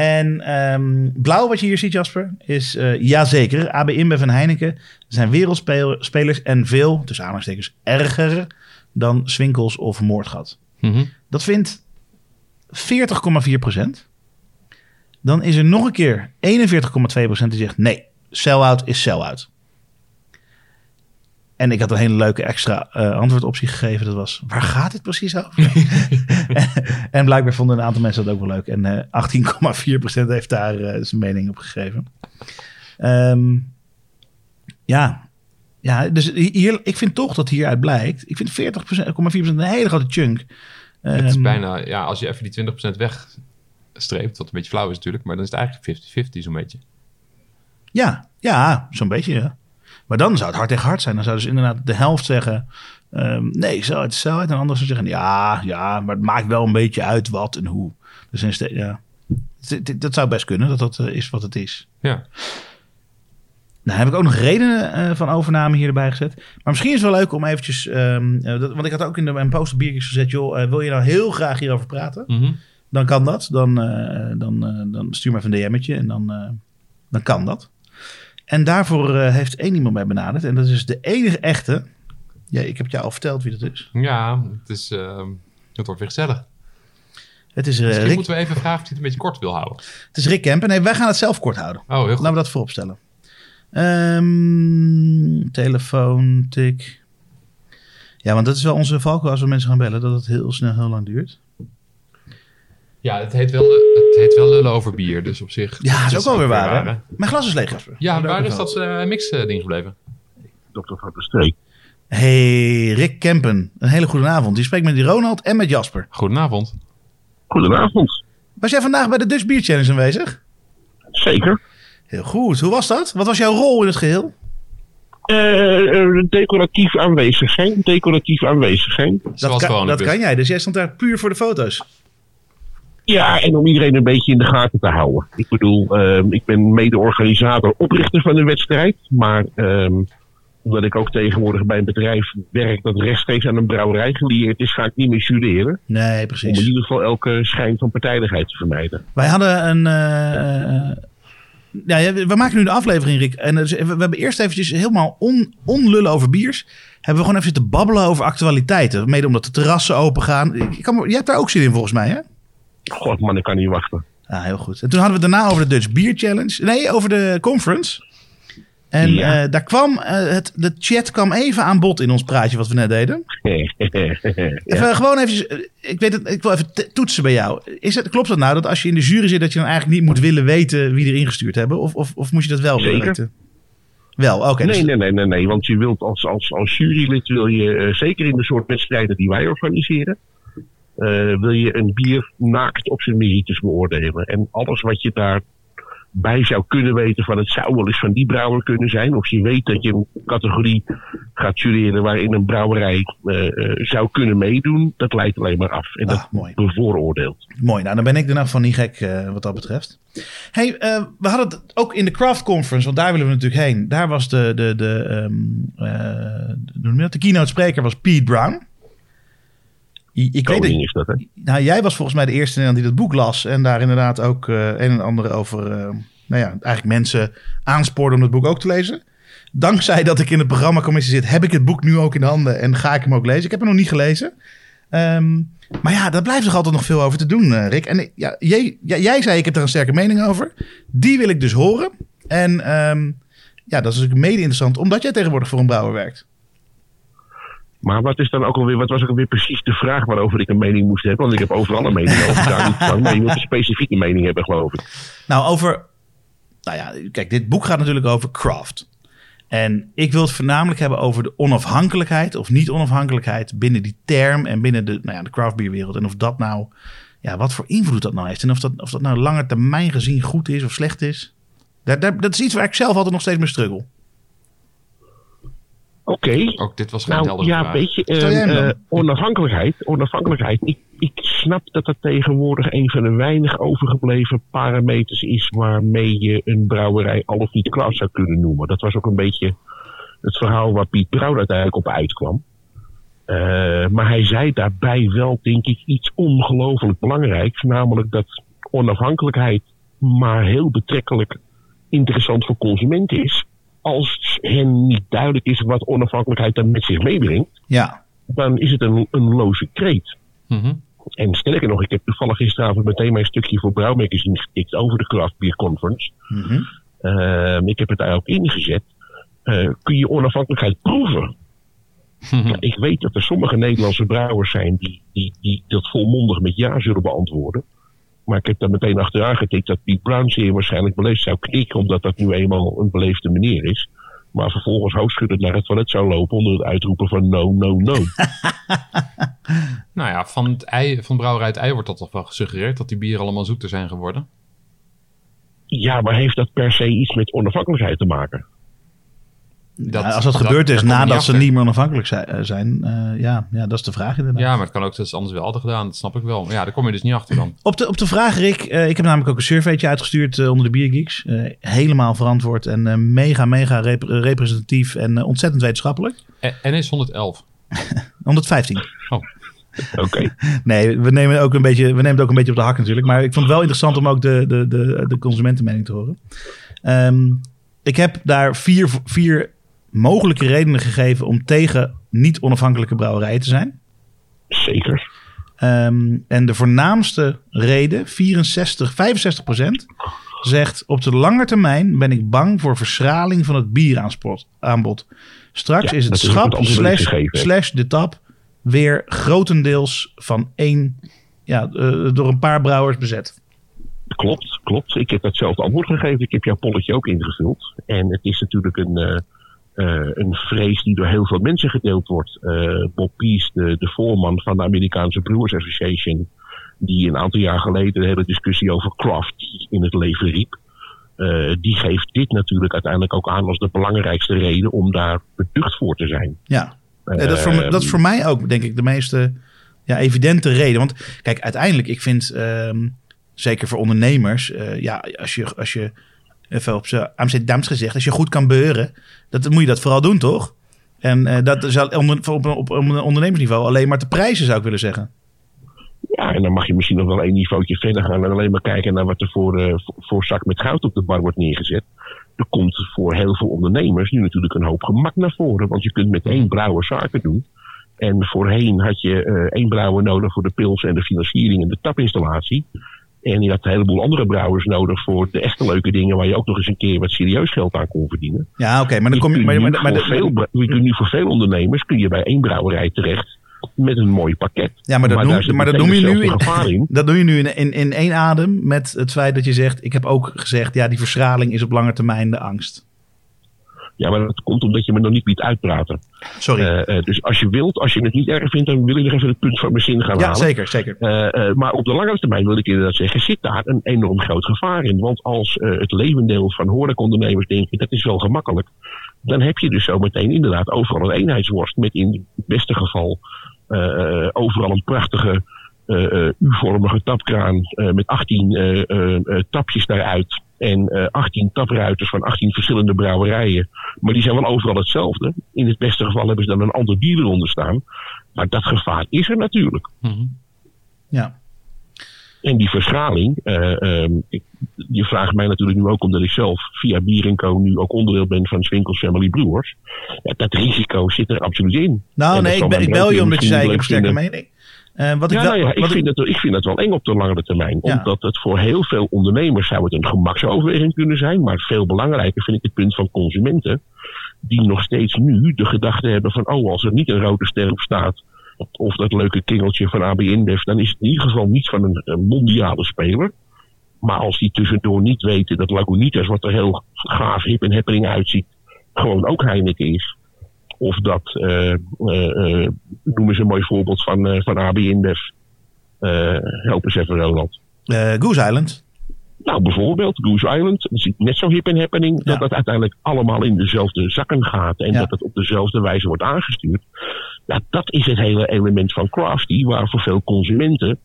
En ehm, blauw wat je hier ziet, Jasper, is eh jazeker. AB InBev en Heineken zijn wereldspelers en veel, tussen aanhalingstekens, erger dan Swinkels of Moordgat. Mhm. Dat vindt 40,4 procent. Dan is er nog een keer 41,2 procent die zegt nee, sell-out is sell-out. En ik had een hele leuke extra eh, antwoordoptie gegeven. Dat was, waar gaat dit precies over? <laughs> <laughs> en blijkbaar vonden een aantal mensen dat ook wel leuk. En eh 18,4 procent heeft daar eh, zijn mening op gegeven. Ehm, ja. ja, dus hier, ik vind toch dat hieruit blijkt. Ik vind 40,4 procent een hele grote chunk. Het is Ehm, bijna, ja, als je even die 20% wegstreept, wat een beetje flauw is natuurlijk, maar dan is het eigenlijk 50-50 zo'n beetje. Ja, ja zo'n beetje. Ja. Maar dan zou het hard tegen hard zijn. Dan zou dus inderdaad de helft zeggen... ehm, nee, zo het zo En de andere zou zeggen... ja, ja, maar het maakt wel een beetje uit wat en hoe. Dus in ja. Dat zou best kunnen, dat dat eh, is wat het is. Ja. Nou heb ik ook nog redenen eh, van overname hier erbij gezet. Maar misschien is het wel leuk om eventjes... ehm, eh, dat, want ik had ook in de, mijn post op biertjes gezet... joh, wil je nou heel graag hierover praten? Mhm. dan kan dat. Dan, dan, dan stuur me even een DM'tje en dan, dan kan dat. En daarvoor eh, heeft één iemand mij benaderd. En dat is de enige echte. Ja, ik heb jou al verteld wie dat is. Ja, het, is, ehm, het wordt weer gezellig. Het is, eh, Misschien Rick, moeten we even vragen of hij het een beetje kort wil houden. het is Rick Kempen. Nee, wij gaan het zelf kort houden. Oh, heel goed. Laten we dat voorop stellen. Ehm, telefoon, tik. Ja, want dat is wel onze valkuil als we mensen gaan bellen. Dat het heel snel heel lang duurt. Ja, het heet, wel, het heet wel lullen over bier, dus op zich. Ja, dat is ook wel weer waar. hè? Mijn glas is leeg, Jasper. Ja, waar is dat eh mix-ding gebleven? Dokter van de Streek. Hey, Rick Kempen. Een hele goede avond. Je spreekt met die Ronald en met Jasper. Goedenavond. Goedenavond. Was jij vandaag bij de Dutch Beer Challenge aanwezig? Zeker. Heel goed. Hoe was dat? Wat was jouw rol in het geheel? Eh, eh, decoratief aanwezig zijn. Decoratief aanwezig zijn. Zoals dat kan, dat kan jij. Dus jij stond daar puur voor de foto's. Ja, en om iedereen een beetje in de gaten te houden. Ik bedoel, ehm, ik ben mede-organisator, oprichter van de wedstrijd. Maar ehm, omdat ik ook tegenwoordig bij een bedrijf werk dat rechtstreeks aan een brouwerij gelieerd is, ga ik niet meer jureren. Nee, Om in precies. ieder geval elke schijn van partijdigheid te vermijden. Wij hadden een... eh, eh, ja, we maken nu de aflevering, Rick. En we, hebben eerst eventjes helemaal on, onlullen over biers. Hebben we gewoon even zitten babbelen over actualiteiten. Mede omdat de terrassen open gaan. Kan, jij hebt daar ook zin in volgens mij, hè? God man, ik kan niet wachten. Ah, heel goed. En toen hadden we het daarna over de Dutch Beer Challenge. Nee, over de conference. En Ja. eh, daar kwam eh, het, de chat kwam even aan bod in ons praatje wat we net deden. <laughs> Even, gewoon even, eh, ik weet het, ik wil even toetsen bij jou. Is het, klopt het nou dat als je in de jury zit dat je dan eigenlijk niet moet willen weten wie er ingestuurd hebben? Of, of, of moet je dat wel willen weten? Wel, oké. dus- Nee, nee, nee, nee, nee. Want je wilt als, als, als jurylid wil je, zeker in de soort wedstrijden die wij organiseren, wil je een bier naakt op zijn merites beoordelen. En alles wat je daarbij zou kunnen weten van het zou wel eens van die brouwer kunnen zijn. Of je weet dat je een categorie gaat jureren waarin een brouwerij eh, eh, zou kunnen meedoen. Dat leidt alleen maar af. En Ah, dat mooi. bevooroordeelt. Mooi, nou dan ben ik er nog van niet gek eh, wat dat betreft. Hey, eh, we hadden het ook in de Craft Conference, want daar willen we natuurlijk heen. Daar was de, de, de, eh, je dat? de keynote spreker was Pete Brown. Ik weet het, is dat, hè? nou, jij was volgens mij de eerste in Nederland die dat boek las. En daar inderdaad ook eh, een en ander over, eh, nou ja, eigenlijk mensen aanspoorde om het boek ook te lezen. Dankzij dat ik in de programmacommissie zit, heb ik het boek nu ook in handen en ga ik hem ook lezen. Ik heb hem nog niet gelezen. Ehm, maar ja, daar blijft toch altijd nog veel over te doen, eh, Rick. En ja, jij, jij zei, ik heb er een sterke mening over. Die wil ik dus horen. En ehm, ja, dat is natuurlijk mede interessant, omdat jij tegenwoordig voor een brouwer werkt. Maar wat is dan ook alweer, wat was ook alweer precies de vraag waarover ik een mening moest hebben? Want ik heb overal een mening over. Daar. Maar je moet een specifieke mening hebben, geloof ik. Nou, over. Nou ja, kijk, dit boek gaat natuurlijk over craft. En ik wil het voornamelijk hebben over de onafhankelijkheid of niet onafhankelijkheid binnen die term en binnen de, nou ja, de craftbeerwereld. En of dat nou, ja, wat voor invloed dat nou heeft. En of dat, of dat nou lange termijn gezien goed is of slecht is. Daar, daar, dat is iets waar ik zelf altijd nog steeds mee struggle. Oké. Ook dit was geen Nou heldere ja, vraag. weet je, Stel jij hem eh, dan? eh, onafhankelijkheid. onafhankelijkheid. Ik, ik snap dat dat tegenwoordig een van de weinig overgebleven parameters is waarmee je een brouwerij al of niet klaar zou kunnen noemen. Dat was ook een beetje het verhaal waar Piet Brouw uiteindelijk op uitkwam. Eh, maar hij zei daarbij wel, denk ik, iets ongelooflijk belangrijks. Namelijk dat onafhankelijkheid maar heel betrekkelijk interessant voor consumenten is. Als hen niet duidelijk is wat onafhankelijkheid dan met zich meebrengt, Ja, dan is het een, een loze kreet. Mhm. En sterker nog, ik heb toevallig gisteravond meteen mijn stukje voor Brouw Magazine getikt over de Craft Beer Conference. Mhm. Ehm, ik heb het daar ook ingezet. Eh, kun je onafhankelijkheid proeven? Ja, ik weet dat er sommige Nederlandse brouwers zijn die, die, die dat volmondig met ja zullen beantwoorden. Maar ik heb daar meteen achteraan getikt dat Piet Brown zeer waarschijnlijk beleefd zou knikken, omdat dat nu eenmaal een beleefde meneer is. Maar vervolgens hoofdschuddend naar het toilet zou lopen onder het uitroepen van no, no, no. <laughs> Nou ja, van, het ei, van brouwerij het ei wordt dat toch wel gesuggereerd dat die bieren allemaal zoeter zijn geworden. Ja, maar heeft dat per se iets met onafhankelijkheid te maken? Dat, als dat, dat- gebeurd is nadat ze niet meer onafhankelijk zijn, eh, zijn eh, ja, ja, dat is de vraag inderdaad. Ja, maar het kan ook dat ze anders wel hadden gedaan. Dat snap ik wel. Maar ja, daar kom je dus niet achter dan. Op de, op de vraag, Rick. eh, ik heb namelijk ook een surveytje uitgestuurd onder de Biergeeks. Eh, helemaal verantwoord en eh, mega, mega rep- representatief en ontzettend wetenschappelijk. En, en is 111. 115. Oké. Nee, we nemen, ook een beetje, we nemen het ook een beetje op de hak natuurlijk. Maar ik vond het wel interessant om ook de, de, de, de consumentenmening te horen. Ehm, ik heb daar vier, vier mogelijke redenen gegeven om tegen niet onafhankelijke brouwerijen te zijn. Zeker. Ehm, en de voornaamste reden, 64, 65 procent, zegt op de lange termijn ben ik bang voor verschraling van het bieraanbod. Straks Ja, is het is schap ik slash, gegeven heb. slash de tap weer grotendeels van één, ja, eh, door een paar brouwers bezet. Klopt, klopt. Ik heb datzelfde antwoord gegeven. Ik heb jouw polletje ook ingevuld. En het is natuurlijk een, eh, eh, een vrees die door heel veel mensen gedeeld wordt. Eh, Bob Pease, de, de voorman van de Amerikaanse Brewers Association, die een aantal jaar geleden de hele discussie over craft in het leven riep. eh, die geeft dit natuurlijk uiteindelijk ook aan als de belangrijkste reden om daar beducht voor te zijn. Ja, dat, is voor, dat is voor mij ook, denk ik, de meeste ja, evidente reden. Want kijk, uiteindelijk, ik vind, ehm, zeker voor ondernemers, ja, als je, als je even op zijn Amsterdams gezegd, als je goed kan beuren, dat, moet je dat vooral doen, toch? En eh, dat is onder, op, op, ondernemersniveau alleen maar te prijzen, zou ik willen zeggen. Ja, en dan mag je misschien nog wel één niveautje verder gaan en alleen maar kijken naar wat er voor, eh, voor, zak met goud op de bar wordt neergezet. Er komt voor heel veel ondernemers nu natuurlijk een hoop gemak naar voren, want je kunt met één brouwer zaken doen. En voorheen had je eh, één brouwer nodig voor de pils en de financiering en de tapinstallatie. En je had een heleboel andere brouwers nodig voor de echte leuke dingen waar je ook nog eens een keer wat serieus geld aan kon verdienen. Ja, oké, maar dan kom je. Maar, maar, veel, je nu voor veel ondernemers kun je bij één brouwerij terecht met een mooi pakket. Ja, maar dat noem- maar dat noem je nu in. <laughs> Dat doe je nu in, in, in één adem met het feit dat je zegt... ik heb ook gezegd, ja, die verschraling is op lange termijn de angst. Ja, maar dat komt omdat je me nog niet liet uitpraten. Sorry. Eh, eh, dus als je wilt, als je het niet erg vindt, dan wil ik nog even het punt van mijn zin gaan ja, halen. zeker, zeker. Eh, maar op de langere termijn wil ik inderdaad zeggen, zit daar een enorm groot gevaar in. Want als het levendeel van horecaondernemers denken, dat is wel gemakkelijk. Dan heb je dus zometeen inderdaad overal een eenheidsworst. Met in het beste geval overal een prachtige U-vormige tapkraan met 18 eh, eh, eh, tapjes daaruit. En eh 18 tapruiters van 18 verschillende brouwerijen. Maar die zijn wel overal hetzelfde. In het beste geval hebben ze dan een ander bier eronder staan. Maar dat gevaar is er natuurlijk. Mhm. Ja. En die verschraling, eh, ehm, ik, je vraagt mij natuurlijk nu ook omdat ik zelf via Bier Co nu ook onderdeel ben van Swinkels Family Brewers. Ja, dat risico zit er absoluut in. Nou, En nee, ik, ben, ik bel je omdat je zei, ik heb sterke mening. Eh, wat ik wel, nou ja, ik, wat ik- vind het, ik vind het wel eng op de langere termijn. Ja. Omdat het voor heel veel ondernemers zou het een gemaksoverweging kunnen zijn. Maar veel belangrijker vind ik het punt van consumenten. Die nog steeds nu de gedachte hebben van... oh, als er niet een rode ster op staat... of dat leuke kingeltje van AB InBev... dan is het in ieder geval niet van een, een mondiale speler. Maar als die tussendoor niet weten dat Lagunitas... wat er heel gaaf, hip en happening uitziet... gewoon ook Heineken is... Of dat, eh, eh, eh, noem eens een mooi voorbeeld van, van AB InBev. Help eens even, Ronald. eh, Goose Island. Nou, bijvoorbeeld Goose Island. Dat is net zo hip en happening. Ja. Dat dat uiteindelijk allemaal in dezelfde zakken gaat. En Ja. dat het op dezelfde wijze wordt aangestuurd. Ja, dat is het hele element van crafty. Waar voor veel consumenten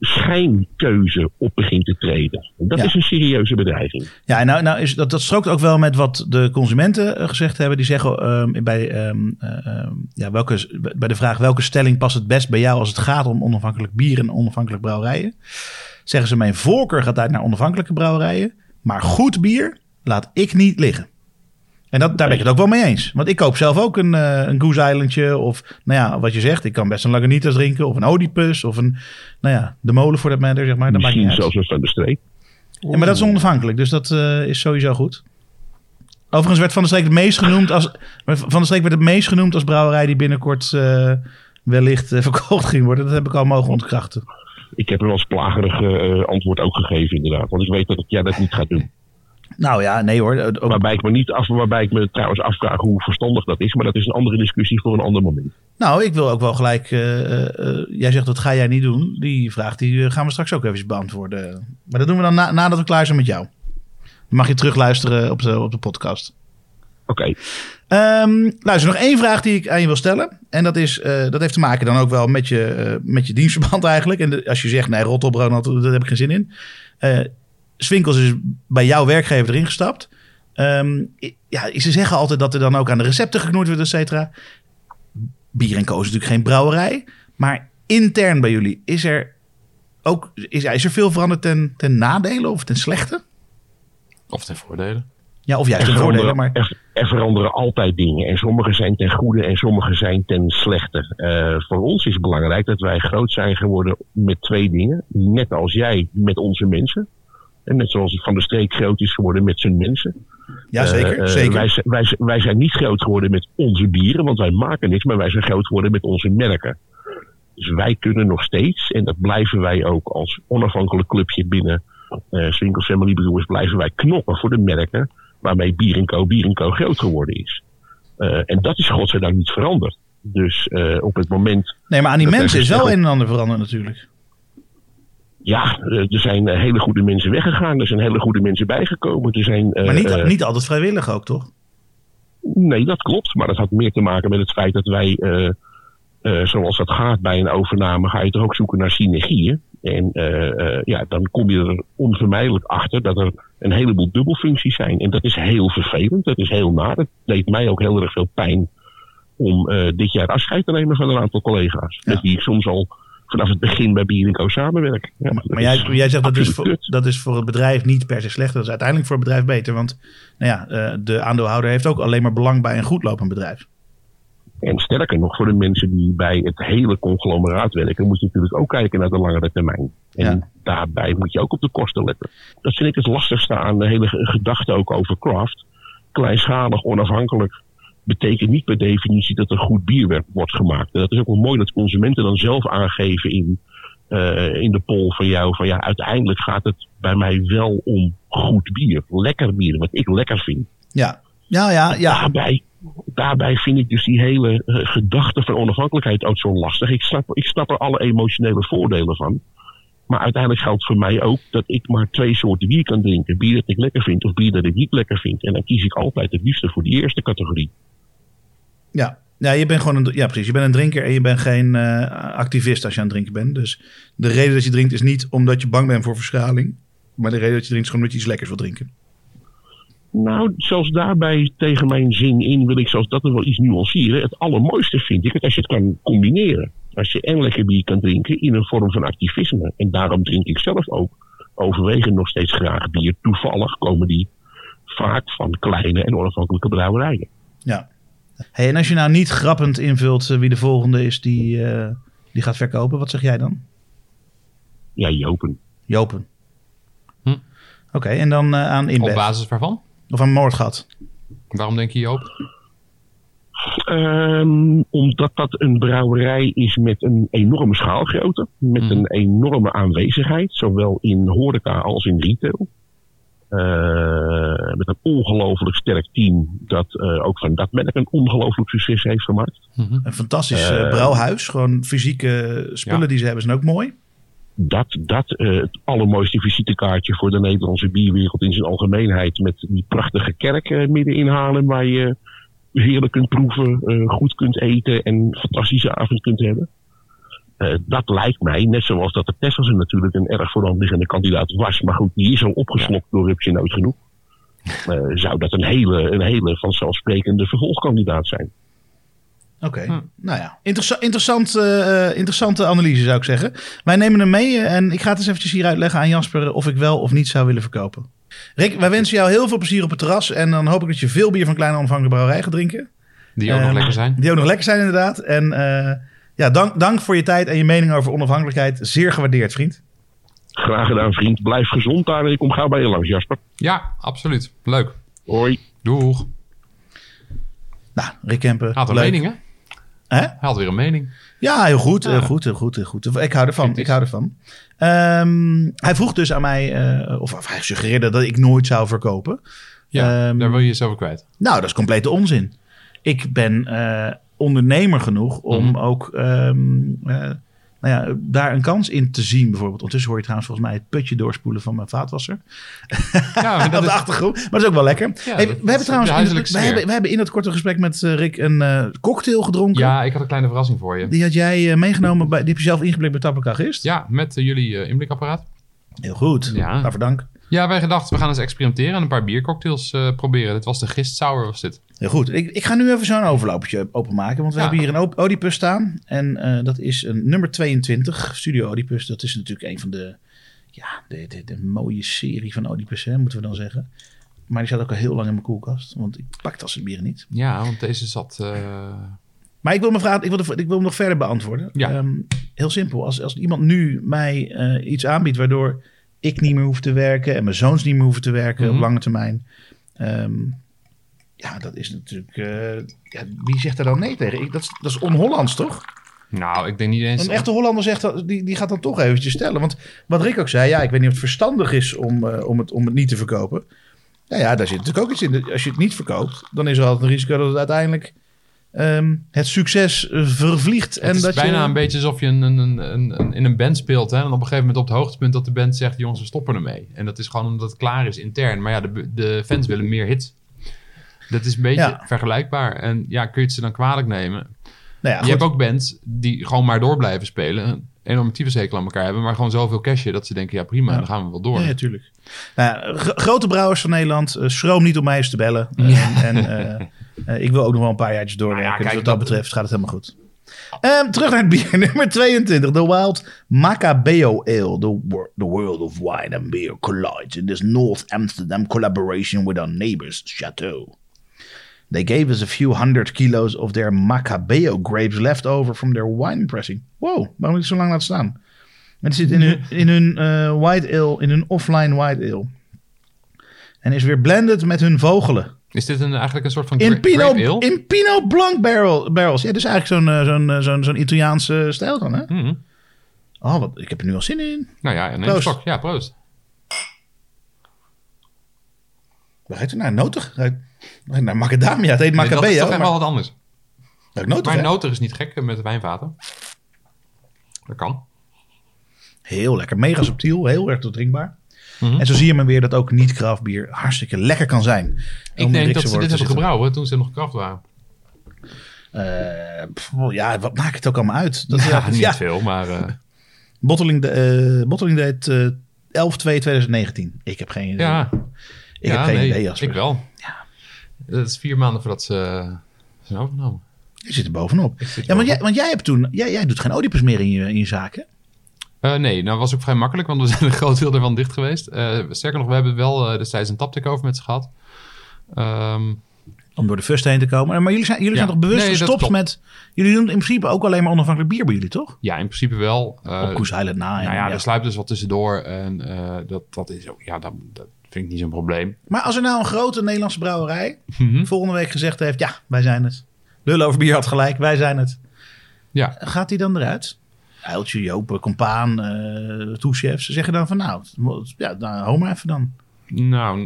schijnkeuze op begint te treden. En dat Ja. is een serieuze bedreiging. Ja, nou, nou is, dat, dat strookt ook wel met wat de consumenten eh, gezegd hebben. Die zeggen ehm, bij, ehm, eh, ehm, ja, welke, bij de vraag welke stelling past het best bij jou als het gaat om onafhankelijk bier en onafhankelijk brouwerijen. Zeggen ze mijn voorkeur gaat uit naar onafhankelijke brouwerijen. Maar goed bier laat ik niet liggen. En dat, daar ben ik het ook wel mee eens. Want ik koop zelf ook een, eh, een Goose Islandje. Of nou ja, wat je zegt. Ik kan best een Lagunitas drinken. Of een Oedipus. Of een, nou ja, de molen voor dat matter, zeg maar. Dat maakt Misschien niet uit. zelfs een van de streep. Ja, maar dat is onafhankelijk, dus dat eh, is sowieso goed. Overigens werd Van der Streek het meest genoemd als Van der Streek werd het meest genoemd als brouwerij die binnenkort eh, wellicht <laughs> verkocht ging worden. Dat heb ik al mogen ontkrachten. Ik heb hem als plagerig eh, antwoord ook gegeven, inderdaad. Want ik weet dat ik jij dat niet gaat doen. Nou ja, nee hoor. Ook, Waarbij ik me niet af, waarbij ik me trouwens afvraag hoe verstandig dat is. Maar dat is een andere discussie voor een ander moment. nou, ik wil ook wel gelijk. eh, eh, eh, jij zegt dat ga jij niet doen. Die vraag die gaan we straks ook even beantwoorden. Maar dat doen we dan na- nadat we klaar zijn met jou. Dan mag je terugluisteren op de, op de podcast. Oké, Ehm, luister, nog één vraag die ik aan je wil stellen. En dat, is, dat heeft te maken dan ook wel met je, met je dienstverband eigenlijk. En de- als je zegt, nee, rot op Ronald, daar heb ik geen zin in. Swinkels is bij jouw werkgever erin gestapt. Ehm, i- ja, ze zeggen altijd dat er dan ook aan de recepten geknoeid wordt, et cetera. Bier en Co is natuurlijk geen brouwerij. Maar intern bij jullie, is er ook is, er veel veranderd ten, ten nadele of ten slechte? Of ten voordele. Ja, of juist er ten voordele, veranderen, maar... er, er veranderen altijd dingen. En sommige zijn ten goede en sommige zijn ten slechte. Eh, voor ons is het belangrijk dat wij groot zijn geworden met twee dingen. Net als jij met onze mensen. En net zoals Van de Streek groot is geworden met zijn mensen. Ja, zeker. Eh, eh, zeker. Wij, zijn- wij, wij zijn niet groot geworden met onze bieren, want wij maken niks, maar wij zijn groot geworden met onze merken. Dus wij kunnen nog steeds, en dat blijven wij ook als onafhankelijk clubje binnen eh Swinkel Family Brewers, blijven wij knoppen voor de merken waarmee Bier Co. Bier Co. groot geworden is. Eh, en dat is godzijdank niet veranderd. Dus eh, op het moment Nee, maar aan die mensen is wel een en ander veranderd natuurlijk. Ja, eh, er zijn eh, hele goede mensen weggegaan. Er zijn hele goede mensen bijgekomen. Er zijn, eh, Maar niet, niet altijd vrijwillig ook, toch? Nee, dat klopt. Maar dat had meer te maken met het feit dat wij zoals dat gaat bij een overname, ga je toch ook zoeken naar synergieën. En ja, dan kom je er onvermijdelijk achter dat er een heleboel dubbelfuncties zijn. En dat is heel vervelend, dat is heel naar. Het deed mij ook heel erg veel pijn om dit jaar afscheid te nemen van een aantal collega's. Ja. Met ik soms al vanaf het begin bij Bier samenwerk. Ja, Maar jij, jij zegt dat is, absoluut voor, dat is voor het bedrijf niet per se slecht. Dat is uiteindelijk voor het bedrijf beter. Want nou ja, eh, de aandeelhouder heeft ook alleen maar belang bij een goed lopend bedrijf. En sterker nog, voor de mensen die bij het hele conglomeraat werken, moet je natuurlijk ook kijken naar de langere termijn. En Ja. daarbij moet je ook op de kosten letten. Dat vind ik het lastigste aan de hele ge- gedachte ook over craft. Kleinschalig, onafhankelijk, betekent niet per definitie dat er goed bier wordt gemaakt. En dat is ook wel mooi dat consumenten dan zelf aangeven in, eh, in de poll van jou. Van ja, uiteindelijk gaat het bij mij wel om goed bier. Lekker bier, wat ik lekker vind. Ja, ja, ja. ja. Daarbij, daarbij vind ik dus die hele eh, gedachte van onafhankelijkheid ook zo lastig. Ik snap, ik snap er alle emotionele voordelen van. Maar uiteindelijk geldt voor mij ook dat ik maar twee soorten bier kan drinken. Bier dat ik lekker vind of bier dat ik niet lekker vind. En dan kies ik altijd het liefste voor die eerste categorie. Ja. Ja, je bent gewoon een, ja, precies. Je bent een drinker en je bent geen eh, activist als je aan het drinken bent. Dus de reden dat je drinkt is niet omdat je bang bent voor verschraling. Maar de reden dat je drinkt is gewoon omdat je iets lekkers wil drinken. Nou, zelfs daarbij tegen mijn zin in wil ik zelfs dat er wel iets nuanceren. Het allermooiste vind ik het als je het kan combineren. Als je en lekker bier kan drinken in een vorm van activisme. En daarom drink ik zelf ook overwegend nog steeds graag bier. Toevallig komen die vaak van kleine en onafhankelijke brouwerijen. Ja. Hey, en als je nou niet grappend invult eh, wie de volgende is die, eh, die gaat verkopen, wat zeg jij dan? Ja, Jopen. Jopen. Hm. Oké, en dan eh, aan Op Inbev. basis waarvan? Of aan Moordgat. Waarom denk je Joop? Ehm, omdat dat een brouwerij is met een enorme schaalgrootte. Met Mhm. een enorme aanwezigheid. Zowel in horeca als in retail. Eh, met een ongelooflijk sterk team. Dat eh, ook van dat merk een ongelooflijk succes heeft gemaakt. Mhm. Een fantastisch eh, brouwhuis. Gewoon fysieke spullen Ja. die ze hebben zijn ook mooi. Dat, dat eh, het allermooiste visitekaartje voor de Nederlandse bierwereld in zijn algemeenheid. Met die prachtige kerk eh, midden in Haarlem. Waar je heerlijk kunt proeven, goed kunt eten en een fantastische avond kunt hebben. Eh, dat lijkt mij, net zoals dat de Tesla natuurlijk een erg voorhand kandidaat was. Maar goed, die is al opgeslokt door Rupsje Nood genoeg. Eh, zou dat een hele, een hele vanzelfsprekende vervolgkandidaat zijn. Oké, Hm. nou ja. Interessa- interessant, eh, interessante analyse zou ik zeggen. Wij nemen hem mee en ik ga het eens eventjes hier uitleggen aan Jasper of ik wel of niet zou willen verkopen. Rick, wij wensen jou heel veel plezier op het terras en dan hoop ik dat je veel bier van Kleine Onafhankelijke Brouwerij gaat drinken. Die ook nog Ehm, lekker zijn. Die ook nog lekker zijn inderdaad. En eh, ja, dank, dank voor je tijd en je mening over onafhankelijkheid. Zeer gewaardeerd, vriend. Graag gedaan, vriend. Blijf gezond daar en ik kom gauw bij je langs, Jasper. Ja, absoluut. Leuk. Hoi. Doeg. Nou, Rick Kempen. Hij had een leuk. mening, hè? Hè? Hij had weer een mening. Ja, heel goed, Ja. heel goed, heel goed, heel goed. Ik hou ervan, ik hou ervan. Ehm, hij vroeg dus aan mij, eh, of, of hij suggereerde dat ik nooit zou verkopen. Ja, Ehm, daar wil je jezelf kwijt. Nou, dat is complete onzin. Ik ben eh, ondernemer genoeg om Mhm. ook ehm, eh, nou ja, daar een kans in te zien. Bijvoorbeeld, ondertussen hoor je trouwens volgens mij het putje doorspoelen van mijn vaatwasser. Ja, <laughs> maar op dat de is, achtergrond. Maar dat is ook wel lekker. Ja, Hey, dat we hebben trouwens in, we hebben, we hebben in dat korte gesprek met eh, Rick een eh, cocktail gedronken. ja, ik had een kleine verrassing voor je. Die had jij meegenomen, bij, die heb je zelf ingeblikt bij Tappelkagist. Ja, met jullie inblikapparaat. Heel goed. Ja. Waarvoor dank. Ja, wij gedachten, we gaan eens experimenteren en een paar biercocktails proberen. Dit was de gist sour, was dit. Heel goed. Ik, ik ga nu even zo'n overloopje openmaken. Want we Ja. hebben hier een Oedipus staan. En eh, dat is een nummer 22. Studio Oedipus. Dat is natuurlijk een van de... Ja, de, de, de mooie serie van Oedipus, hè, moeten we dan zeggen. Maar die staat ook al heel lang in mijn koelkast. Want ik pak dat soort bieren niet. Ja, want deze zat... eh, Maar ik wil mijn vraag, ik wil, ik wil hem nog verder beantwoorden. Ja. Ehm, heel simpel. Als, als iemand nu mij eh, iets aanbiedt waardoor ik niet meer hoef te werken en mijn zoons niet meer hoeven te werken Mhm. op lange termijn. ehm, ja, dat is natuurlijk. eh, ja, wie zegt daar dan nee tegen? Ik, dat, is, dat is on-Hollands, toch? nou, ik denk niet eens... Een echte Hollander zegt dat, die, die gaat dan toch eventjes stellen. Want wat Rick ook zei, ja, ik weet niet of het verstandig is om, eh, om, het, om het niet te verkopen. Nou ja, daar zit natuurlijk ook iets in. Als je het niet verkoopt, dan is er altijd een risico dat het uiteindelijk ehm, het succes eh, vervliegt. Het en is dat bijna je, een beetje alsof je een, een, een, een- in een band speelt. Hè, en op een gegeven moment op het hoogtepunt dat de band zegt... jongens, we stoppen ermee. En dat is gewoon omdat het klaar is intern. Maar ja, de, de fans willen meer hits. Dat is een beetje Ja. vergelijkbaar. En ja, kun je het ze dan kwalijk nemen? Nou ja, je hebt ook bands die gewoon maar door blijven spelen. Een enorme tyfushekel aan elkaar hebben. Maar gewoon zoveel cashen dat ze denken, ja prima, Ja. dan gaan we wel door. Ja, natuurlijk. Nou, grote brouwers van Nederland, eh, schroom niet om mij eens te bellen. Eh, en en eh, ik wil ook nog wel een paar jaartjes doorwerken. Nou ja, dus kijk, wat dat dat- betreft gaat het helemaal goed. Ehm, terug naar het bier, <laughs> nummer 22. The Wild Macabeo Ale. The, wor- the world of wine and beer collides in this North Amsterdam collaboration with our neighbors, Chateau. They gave us a few hundred kilos of their Macabeo grapes left over from their wine pressing. Wow, waarom ik het zo lang laten staan? Het zit in hun, in hun eh, white ale, in hun offline white ale. En is weer blended met hun vogelen. Is dit een, eigenlijk een soort van In Pinot, ale? in Pinot Blanc barrel, barrels. Ja, dus eigenlijk zo'n eh, zo'n eh, zo'n zo'n Italiaanse stijl dan, hè? Mhm. Oh, wat, ik heb er nu al zin in. Nou ja, en Proost. een stok. Ja, proost. Waar gaat u naar? Notig? Ruikt- ruikt Naar macadamia. Het heet Nee, dat is toch maar helemaal wat anders. Maar noter is niet gek eh, met wijnvaten. Dat kan. Heel lekker. Mega subtiel. Heel erg drinkbaar. Mhm. En zo zie je maar weer dat ook niet kraftbier hartstikke lekker kan zijn. Ik denk dat ze dit te hebben gebrouwen toen ze nog kracht waren. Eh, pff, ja, wat maakt het ook allemaal uit? Dat, Ja, niet ja, veel, maar... eh, Bottling, de, Bottling deed eh 11-2-2019. Ik heb geen idee. ja, ik ja, heb geen nee, idee. Jasper. ik wel. Dat is vier maanden voordat ze eh, zijn overgenomen. Je zit er bovenop. Ja, want jij, want jij hebt toen... Jij, jij doet geen Oedipus meer in je, in je zaken. Eh, nee, nou was ook vrij makkelijk, want we zijn <laughs> een groot deel ervan dicht geweest. Eh, sterker nog, we hebben wel eh, destijds een taptic over met ze gehad. Ehm, Om door de fust heen te komen. Maar jullie zijn, jullie Ja. zijn toch bewust Nee, gestopt met... Jullie doen in principe ook alleen maar onafhankelijk bier bij jullie, toch? ja, in principe wel. Op Koes Island na. nou ja, ja. er sluipt dus wat tussendoor en dat, dat is ook, ja, dat, dat vind ik niet zo'n probleem. Maar als er nou een grote Nederlandse brouwerij... Mhm. volgende week gezegd heeft... Ja, wij zijn het. Lullen over bier had gelijk. Wij zijn het. Ja, Gaat die dan eruit? Uiltje, Jopen, Compaan, eh toechefs. Ze zeggen dan van nou... Ja, nou, hou maar even dan. nou...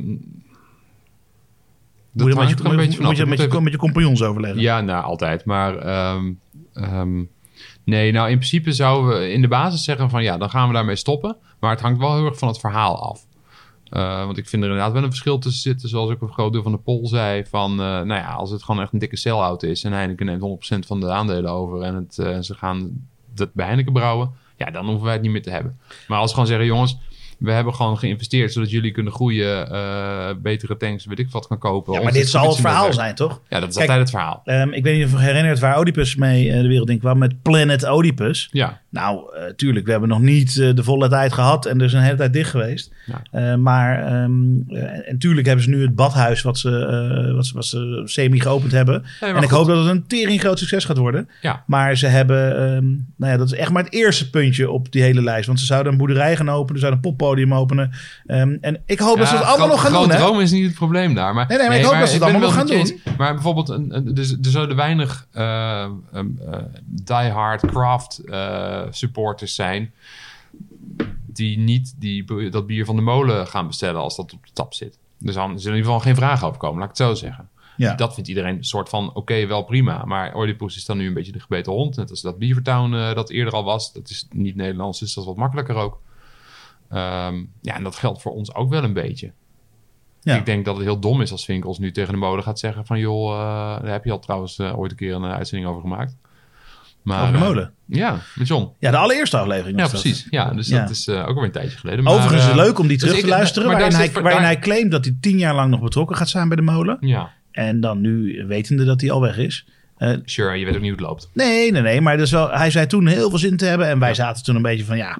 Moet je, met hangt je, er een beetje moet, je, Ik met, moet je, even- met je compagnons overleggen. Ja, nou, altijd. Maar ehm, ehm, nee, nou in principe zouden we in de basis zeggen van ja, dan gaan we daarmee stoppen. Maar het hangt wel heel erg van het verhaal af. Eh, want ik vind er inderdaad wel een verschil tussen zitten, zoals ook een groot deel van de poll zei. Van, eh, nou ja, als het gewoon echt een dikke sell-out is en Heineken neemt 100% van de aandelen over en het, eh, ze gaan dat bij Heineken brouwen, ja, dan hoeven wij het niet meer te hebben. Maar als ze gewoon zeggen, jongens, we hebben gewoon geïnvesteerd zodat jullie kunnen groeien, eh, betere tanks, weet ik wat, kan kopen. Ja, maar dit zal het verhaal zijn, toch? Ja, dat is Kijk, altijd het verhaal. Ehm, ik weet niet of je herinnert waar Oedipus mee eh, de wereld in kwam met Planet Oedipus. Ja, Nou, eh, tuurlijk, we hebben nog niet de volle tijd gehad en dus een hele tijd dicht geweest. Ja. Maar eh, en tuurlijk hebben ze nu het badhuis wat ze, wat ze, wat ze semi geopend hebben. en ik hoop dat het een tering groot succes gaat worden. Ja. Maar ze hebben, ehm, nou ja, dat is echt maar het eerste puntje op die hele lijst. Want ze zouden een boerderij gaan openen, ze zouden een openen. Ehm, en ik hoop dat ze het allemaal nog gaan doen. Rome is niet het probleem daar. Maar, Nee, nee, maar ik hoop dat ze het allemaal nog gaan eens. Maar bijvoorbeeld, een, een, dus, er zouden weinig eh, eh, diehard craft eh, supporters zijn... die niet die, dat bier van de molen gaan bestellen als dat op de tap zit. Dus dan zullen in ieder geval geen vragen over komen, laat ik het zo zeggen. Ja. Dat vindt iedereen een soort van, oké, wel prima. Maar Oedipus is dan nu een beetje de gebeten hond. Net als dat Beavertown eh, dat eerder al was. Dat is niet Nederlands, dus dat is wat makkelijker ook. Ehm, ja, en dat geldt voor ons ook wel een beetje. Ja. Ik denk dat het heel dom is als Vinkels nu tegen de mode gaat zeggen van... joh, eh, daar heb je al trouwens eh, ooit een keer een eh, uitzending over gemaakt. Maar, Over de molen. ja, met John. Ja, de allereerste aflevering. Ja, precies. Ja, dus Ja. dat is ook alweer een tijdje geleden. Maar, Overigens is het leuk om die dus terug ik- te luisteren. maar Waarin, hij, zit voor- waarin daar- hij claimt dat hij tien jaar lang nog betrokken gaat zijn bij de molen. Ja, En dan nu wetende dat hij al weg is. Sure, je weet ook niet hoe het loopt. nee, nee, nee. Maar dus wel, hij zei toen heel veel zin te hebben. En wij zaten toen een beetje van ja.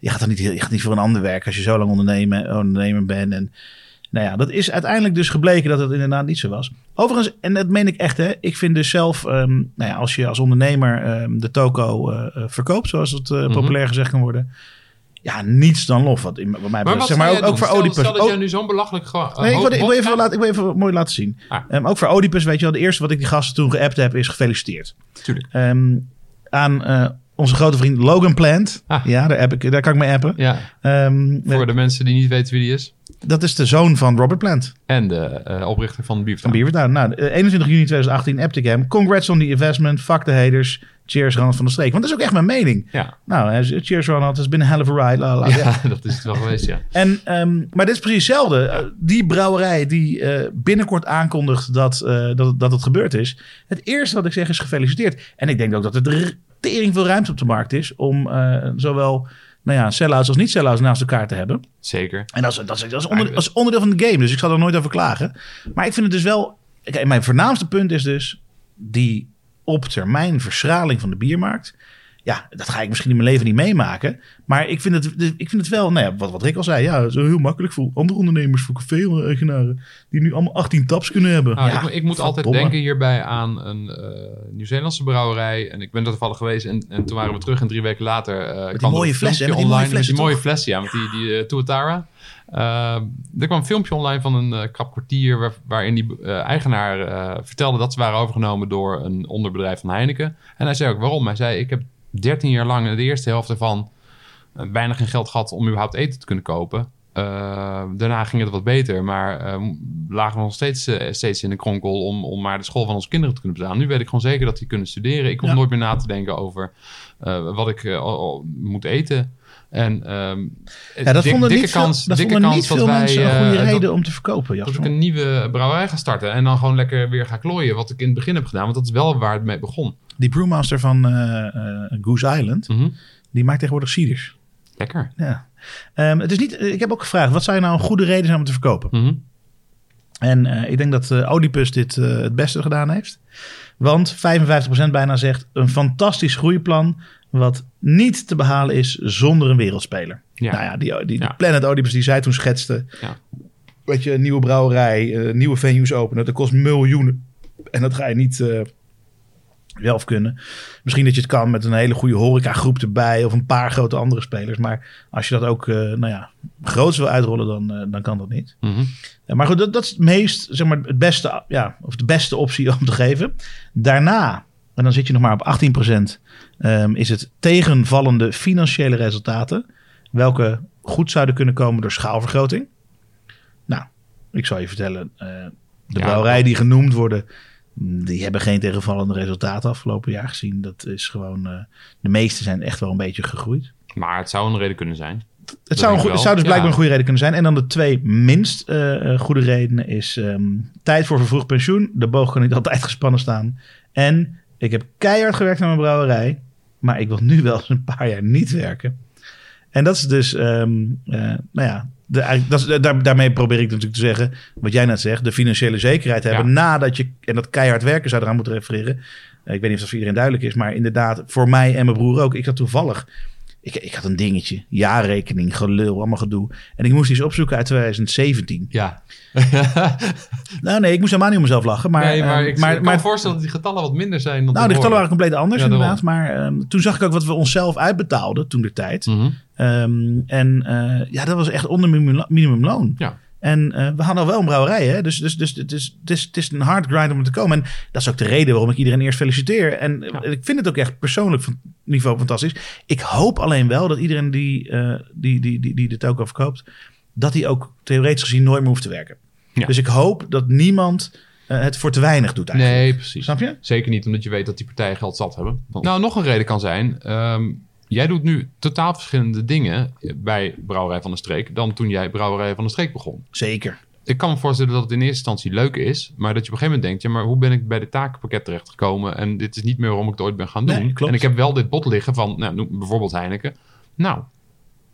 Je gaat, dan niet, je gaat niet voor een ander werken als je zo lang ondernemer, ondernemer bent. En nou ja, dat is uiteindelijk dus gebleken dat het inderdaad niet zo was. Overigens, en dat meen ik echt, hè. Ik vind dus zelf, ehm, nou ja, als je als ondernemer ehm, de toko eh, eh, verkoopt, zoals het eh, Mhm. populair gezegd kan worden. Ja, niets dan lof. Wat, in, wat mij betreft. zeg maar ook, ook voor Oedipus. Stel dat jij nu zo'n belachelijk... gewoon Nee, ik wil, ik, wil even, laten, ik wil even mooi laten zien. Ah. Ehm, ook voor Oedipus, weet je wel, de eerste wat ik die gasten toen geappt heb, is gefeliciteerd. Tuurlijk. Aan onze grote vriend Logan Plant. Ah. Ja, daar, heb ik, daar kan ik mee appen. Ja, Ehm, voor de mensen die niet weten wie die is. dat is de zoon van Robert Plant En de eh, oprichter van van Beavertown. Beavertown. Nou, eh, 21 juni 2018 appte ik hem. Congrats on the investment. Fuck the haters. Cheers Ronald van der Streek. Want dat is ook echt mijn mening. Ja, Nou, cheers Ronald, has been a hell of a ride. la, la, la. ja <laughs> dat is het wel geweest, ja. En, ehm, maar dit is precies hetzelfde. Eh, die brouwerij die eh, binnenkort aankondigt dat, eh, dat, dat het gebeurd is. Het eerste wat ik zeg is gefeliciteerd. En ik denk ook dat er tering veel ruimte op de markt is om eh, zowel nou ja, sell-outs als niet-sell-outs naast elkaar te hebben. Zeker. En dat is, dat, is, dat, is onder- dat is onderdeel van de game, dus ik zal er nooit over klagen. Maar ik vind het dus wel... Kijk, mijn voornaamste punt is dus die op termijn verschraling van de biermarkt. Ja, dat ga ik misschien in mijn leven niet meemaken. Maar ik vind het, ik vind het wel, nou ja, wat, wat Rick al zei. Ja, zo heel makkelijk voor andere ondernemers, voor café-eigenaren. Die nu allemaal 18 taps kunnen hebben. Nou, ja, ik, ik moet altijd denken hierbij aan een eh, Nieuw-Zeelandse brouwerij. En ik ben er toevallig geweest. En, en toen waren we terug. En drie weken later eh kwam mooie hè? Die mooie online. flessen, met die mooie flessen, ja. Met die, die eh, Tuatara. Eh, er kwam een filmpje online van een eh, krap kwartier... Waar, waarin die eh, eigenaar eh, vertelde dat ze waren overgenomen... door een onderbedrijf van Heineken. En hij zei ook waarom. Hij zei, ik heb 13 jaar lang de eerste helft ervan... eh, bijna geen geld gehad om überhaupt eten te kunnen kopen. Eh, daarna ging het wat beter, maar eh, lagen we nog steeds, eh, steeds in de kronkel om, om maar de school van onze kinderen te kunnen betalen. Nu weet ik gewoon zeker dat die kunnen studeren. Ik hoef Ja. nooit meer na te denken over eh, wat ik eh, moet eten. En ehm, Ja, dat dik- vonden dikke niet veel, kans, dat dikke vonden kans niet dat veel wij, mensen een eh, goede dat- reden om te verkopen, dat Jasper. ik een nieuwe brouwerij ga starten en dan gewoon lekker weer ga klooien, wat ik in het begin heb gedaan, want dat is wel waar het mee begon. Die brewmaster van eh, eh, Goose Island, Mhm. die maakt tegenwoordig ciders. Lekker. Ja. Ehm, het is niet, ik heb ook gevraagd, wat zou je nou een goede reden zijn om te verkopen? Mhm. En eh, ik denk dat eh Oedipus dit eh, het beste gedaan heeft. Want 55% bijna zegt een fantastisch groeiplan... wat niet te behalen is zonder een wereldspeler. Ja. Nou ja, die, die, Planet Oedipus die zij toen schetste... Ja. weet je, een nieuwe brouwerij, eh, nieuwe venues openen... dat kost miljoenen. En dat ga je niet... eh, zelf kunnen. Misschien dat je het kan met een hele goede horecagroep erbij... of een paar grote andere spelers. Maar als je dat ook, eh, nou ja, groots wil uitrollen... dan, eh, dan kan dat niet. Mhm. Maar goed, dat, dat is het meest, zeg maar, het beste, ja, of de beste optie <laughs> om te geven. Daarna, en dan zit je nog maar op 18%, ehm, is het tegenvallende financiële resultaten. Welke goed zouden kunnen komen door schaalvergroting. Nou, ik zal je vertellen, eh, de Ja, die genoemd worden, die hebben geen tegenvallende resultaten afgelopen jaar gezien. Dat is gewoon, eh, de meeste zijn echt wel een beetje gegroeid. Maar het zou een reden kunnen zijn. Het zou, een het zou dus blijkbaar Ja. een goede reden kunnen zijn. En dan de twee minst eh, goede redenen is ehm, tijd voor vervroegd pensioen. De boog kan niet altijd gespannen staan. En ik heb keihard gewerkt aan mijn brouwerij. Maar ik wil nu wel eens <laughs> een paar jaar niet werken. En dat is dus, ehm, eh, nou ja, de, dat is, daar, daarmee probeer ik natuurlijk te zeggen, wat jij net zegt, de financiële zekerheid hebben Ja. nadat je, en dat keihard werken zou eraan moeten refereren. Eh, ik weet niet of dat voor iedereen duidelijk is, maar inderdaad, voor mij en mijn broer ook. Ik had toevallig, ik, ik had een dingetje, jaarrekening, gelul, allemaal gedoe. En ik moest iets opzoeken uit 2017. Ja. <laughs> Nou nee, ik moest helemaal niet om mezelf lachen, maar... nee, maar eh, ik maar, kan maar me voorstellen dat die getallen wat minder zijn dan nou, de getallen waren compleet anders Ja, inderdaad. Maar ehm, toen zag ik ook wat we onszelf uitbetaalden toen de tijd. Mhm. Ehm, en eh, ja, dat was echt onder minimum- minimumloon. Ja. En eh, we hadden al wel een brouwerij, hè? Dus, dus, dus het, is, het, is, het is een hard grind om er te komen. En dat is ook de reden waarom ik iedereen eerst feliciteer. En eh, Ja. ik vind het ook echt persoonlijk van niveau fantastisch. Ik hoop alleen wel dat iedereen die, eh, die, die, die, die dit ook al verkoopt... dat hij ook theoretisch gezien nooit meer hoeft te werken. Ja. Dus ik hoop dat niemand het voor te weinig doet eigenlijk. Nee, precies. Snap je? Zeker niet omdat je weet dat die partijen geld zat hebben. Nou, nog een reden kan zijn. ehm, jij doet nu totaal verschillende dingen bij Brouwerij van de Streek dan toen jij Brouwerij van de Streek begon. Zeker. Ik kan me voorstellen dat het in eerste instantie leuk is, maar dat je op een gegeven moment denkt, ja, maar hoe ben ik bij de takenpakket terechtgekomen? En dit is niet meer waarom ik het ooit ben gaan doen. Nee, klopt. En ik heb wel dit bot liggen van, nou, bijvoorbeeld Heineken. Nou,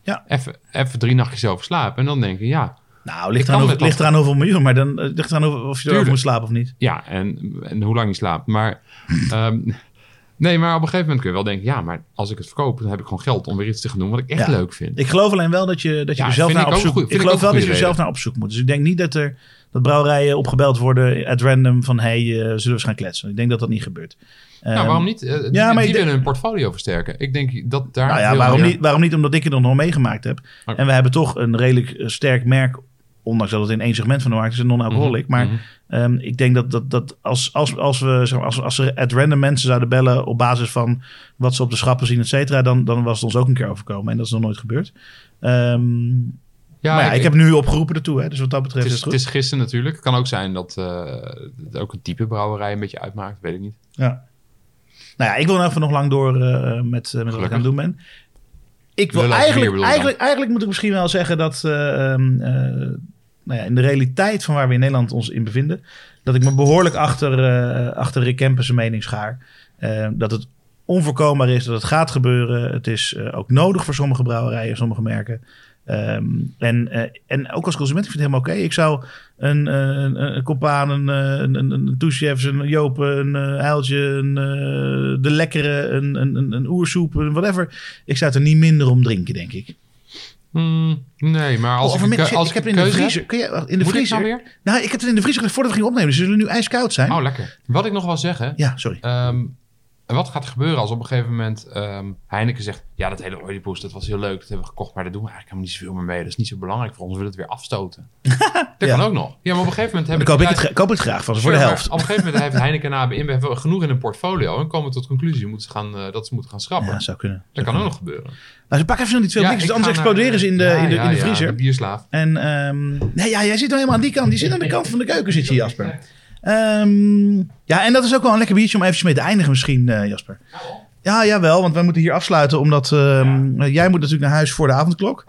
Ja. even, even drie nachtjes over slapen en dan denk je, ja, Nou, ligt eraan, over, ligt eraan hoeveel miljoen. Maar dan eh, ligt eraan over, of je erover moet slapen of niet. Ja, en, en hoe lang je slaapt. Maar, <clears throat> ehm, nee, maar op een gegeven moment kun je wel denken... ja, maar als ik het verkoop, dan heb ik gewoon geld om weer iets te gaan doen... wat ik echt Ja. leuk vind. Ik geloof alleen wel dat je, dat je Ja, er zelf naar op zoek goed. Ik ik geloof wel dat je er zelf naar op zoek moet. Dus ik denk niet dat er dat brouwerijen opgebeld worden at random van hey, eh, zullen we eens gaan kletsen. Ik denk dat dat niet gebeurt. nou, waarom niet? Eh, die ja, maar die willen hun portfolio versterken. Ik denk dat daar... Nou ja, waarom meer- niet, waarom niet? Omdat ik het nog nooit meegemaakt heb. Oké. En we hebben toch een redelijk eh, sterk merk, ondanks dat het in één segment van de markt is, een non-alcoholic. Mhm, Maar mhm. ehm, ik denk dat, dat, dat als, als, als we zeg maar, als, als ze at random mensen zouden bellen op basis van wat ze op de schappen zien, et cetera, dan, dan was het ons ook een keer overkomen. En dat is nog nooit gebeurd. Ehm, Ja, maar ja, ik, heb nu opgeroepen ertoe, hè, dus wat dat betreft Het is is, het het goed. is gisteren natuurlijk. Het kan ook zijn dat eh, het ook een type brouwerij een beetje uitmaakt. Weet ik niet. Ja. Nou ja, ik wil even nog lang door eh, met, eh, met wat ik aan het doen ben. Ik wil Lullen eigenlijk, eigenlijk, eigenlijk moet ik misschien wel zeggen dat eh, ehm, eh, nou ja, in de realiteit van waar we in Nederland ons in bevinden, dat ik me behoorlijk achter, eh achter Rick Kempers mening schaar. Eh, dat het onvoorkombaar is, dat het gaat gebeuren. Het is eh, ook nodig voor sommige brouwerijen, sommige merken. Ehm, en, en ook als consument, ik vind het helemaal oké. Ik zou een, een, een Compaan, een, een, een, een een Joop, een Uiltje, een, De Lekkere, een, een, een, een Oersoep, een whatever. Ik zou het er niet minder om drinken, denk ik. Hmm, nee, maar als Of ik, een als ik ik heb in de keuze vriezer. Kun je, wacht, in de Moet ik vriezer. nou weer? Nou, ik heb het in de vriezer voordat we gingen opnemen. Ze zullen nu ijskoud zijn. Oh, lekker. Wat ik nog wil zeggen. Ja, sorry. Ehm, wat gaat er gebeuren als op een gegeven moment ehm, Heineken zegt... Ja, dat hele Oedipus, dat was heel leuk. Dat hebben we gekocht, maar daar doen we eigenlijk helemaal niet zoveel meer mee. Dat is niet zo belangrijk voor ons. We willen het weer afstoten. <laughs> dat kan ook nog. Ja, maar op een gegeven moment Dan hebben koop ik, het, koop het graag van ze voor de helft. Op een gegeven moment heeft <laughs> Heineken en AB InBev genoeg in een portfolio... en komen tot conclusie moeten ze gaan, eh, dat ze moeten gaan schrappen. Ja, zou kunnen. dat kan ook nog gebeuren. Nou, ze pakken even nog niet veel Ja, niks, ik anders naar- exploderen ze in de, Ja, in de, in de vriezer. de bierslaaf. En ehm, nee, ja, jij zit nou helemaal aan die kant. Die zit aan de kant van de keuken, zit je, Jasper. Ehm, ja, en dat is ook wel een lekker biertje om eventjes mee te eindigen misschien, eh, Jasper. Ja, jawel, want wij moeten hier afsluiten, omdat ehm, jij moet natuurlijk naar huis voor de avondklok.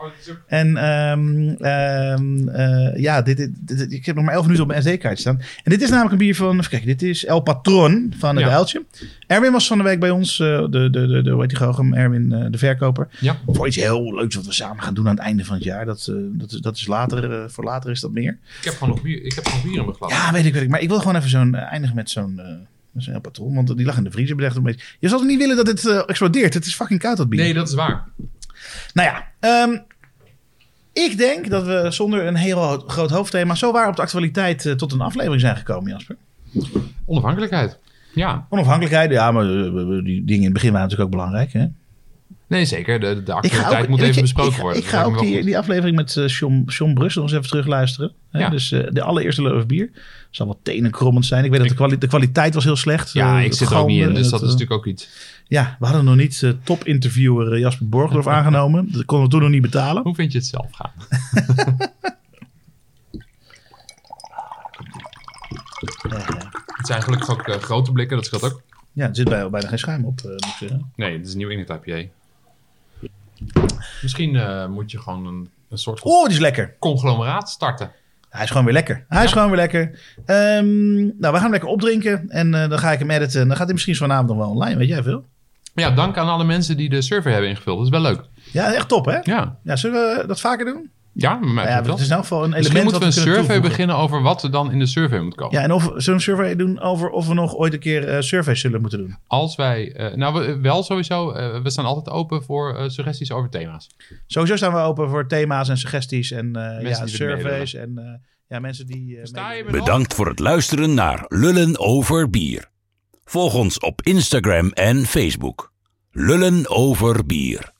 En ehm, ehm, eh, ja, dit, dit, dit- ik heb nog maar 11 minuten op mijn SD-kaart staan. En dit is namelijk een bier van, even kijken, dit is El Patron van het Ja. Uiltje. Erwin was van de week bij ons, eh, de, de, de, de, hoe heet die goochem? Erwin, eh, de verkoper. Ja. Voor iets heel leuks wat we samen gaan doen aan het einde van het jaar. Dat, eh, dat, is, dat is later, eh, voor later is dat meer. Ik heb gewoon nog bier, ik heb gewoon bier in mijn glas. Ja, weet ik, weet ik. Maar ik wil gewoon even zo'n eh, eindigen met zo'n... eh met zo'n El Patron, want die lag in de vriezer. bedacht een beetje. Je toch niet willen dat het eh, explodeert? Het is fucking koud, dat bier. Nee, dat is waar. Nou ja, ehm, ik denk dat we zonder een heel groot hoofdthema... zo waar op de actualiteit eh, tot een aflevering zijn gekomen, Jasper. Onafhankelijkheid. Ja, Onafhankelijkheid, ja, maar eh, die dingen in het begin waren natuurlijk ook belangrijk. Hè? Nee zeker. De, de actualiteit ook, moet even je, besproken ik, worden. Ik ga ook die, die aflevering met John, John Brussel nog eens even terugluisteren. Hè? Ja. Dus eh, de allereerste Love Bier. zal wel tenenkrommend zijn. Ik weet dat de, kwali- de kwaliteit was heel slecht. Ja, Eh, ik zit er ook niet in, dus dat is natuurlijk ook iets. Ja, we hadden nog niet eh, topinterviewer Jasper Borgdorf <laughs> aangenomen. Dat konden we toen nog niet betalen. Hoe vind je het zelf gaan? <laughs> Het zijn gelukkig ook grote blikken, dat scheelt ook. Ja, er zit bij, bijna geen schuim op, moet ik zeggen. Nee, het is een nieuw IPA. Misschien eh, moet je gewoon een, een soort van Oh, die is lekker. conglomeraat starten. Hij is gewoon weer lekker. Hij is gewoon weer lekker. Ehm, nou, we gaan hem lekker opdrinken. En eh, dan ga ik hem editen. En dan gaat hij misschien vanavond nog wel online. Weet jij veel? Ja, dank aan alle mensen die de survey hebben ingevuld. Dat is wel leuk. Ja, echt top, hè? Ja, Ja, zullen we dat vaker doen? Ja, maar Ja, ja, het is in elk geval een element Misschien moeten we wat een survey toevoegen. beginnen over wat er dan in de survey moet komen. Ja, en of zullen we een survey doen over of we nog ooit een keer eh surveys zullen moeten doen? Als wij, eh, nou we- wel sowieso, eh, we staan altijd open voor eh, suggesties over thema's. Sowieso staan we open voor thema's en suggesties en eh, ja, surveys. En eh, ja, mensen die... eh? Bedankt voor het luisteren naar Lullen over Bier. Volg ons op Instagram en Facebook. Lullen over Bier.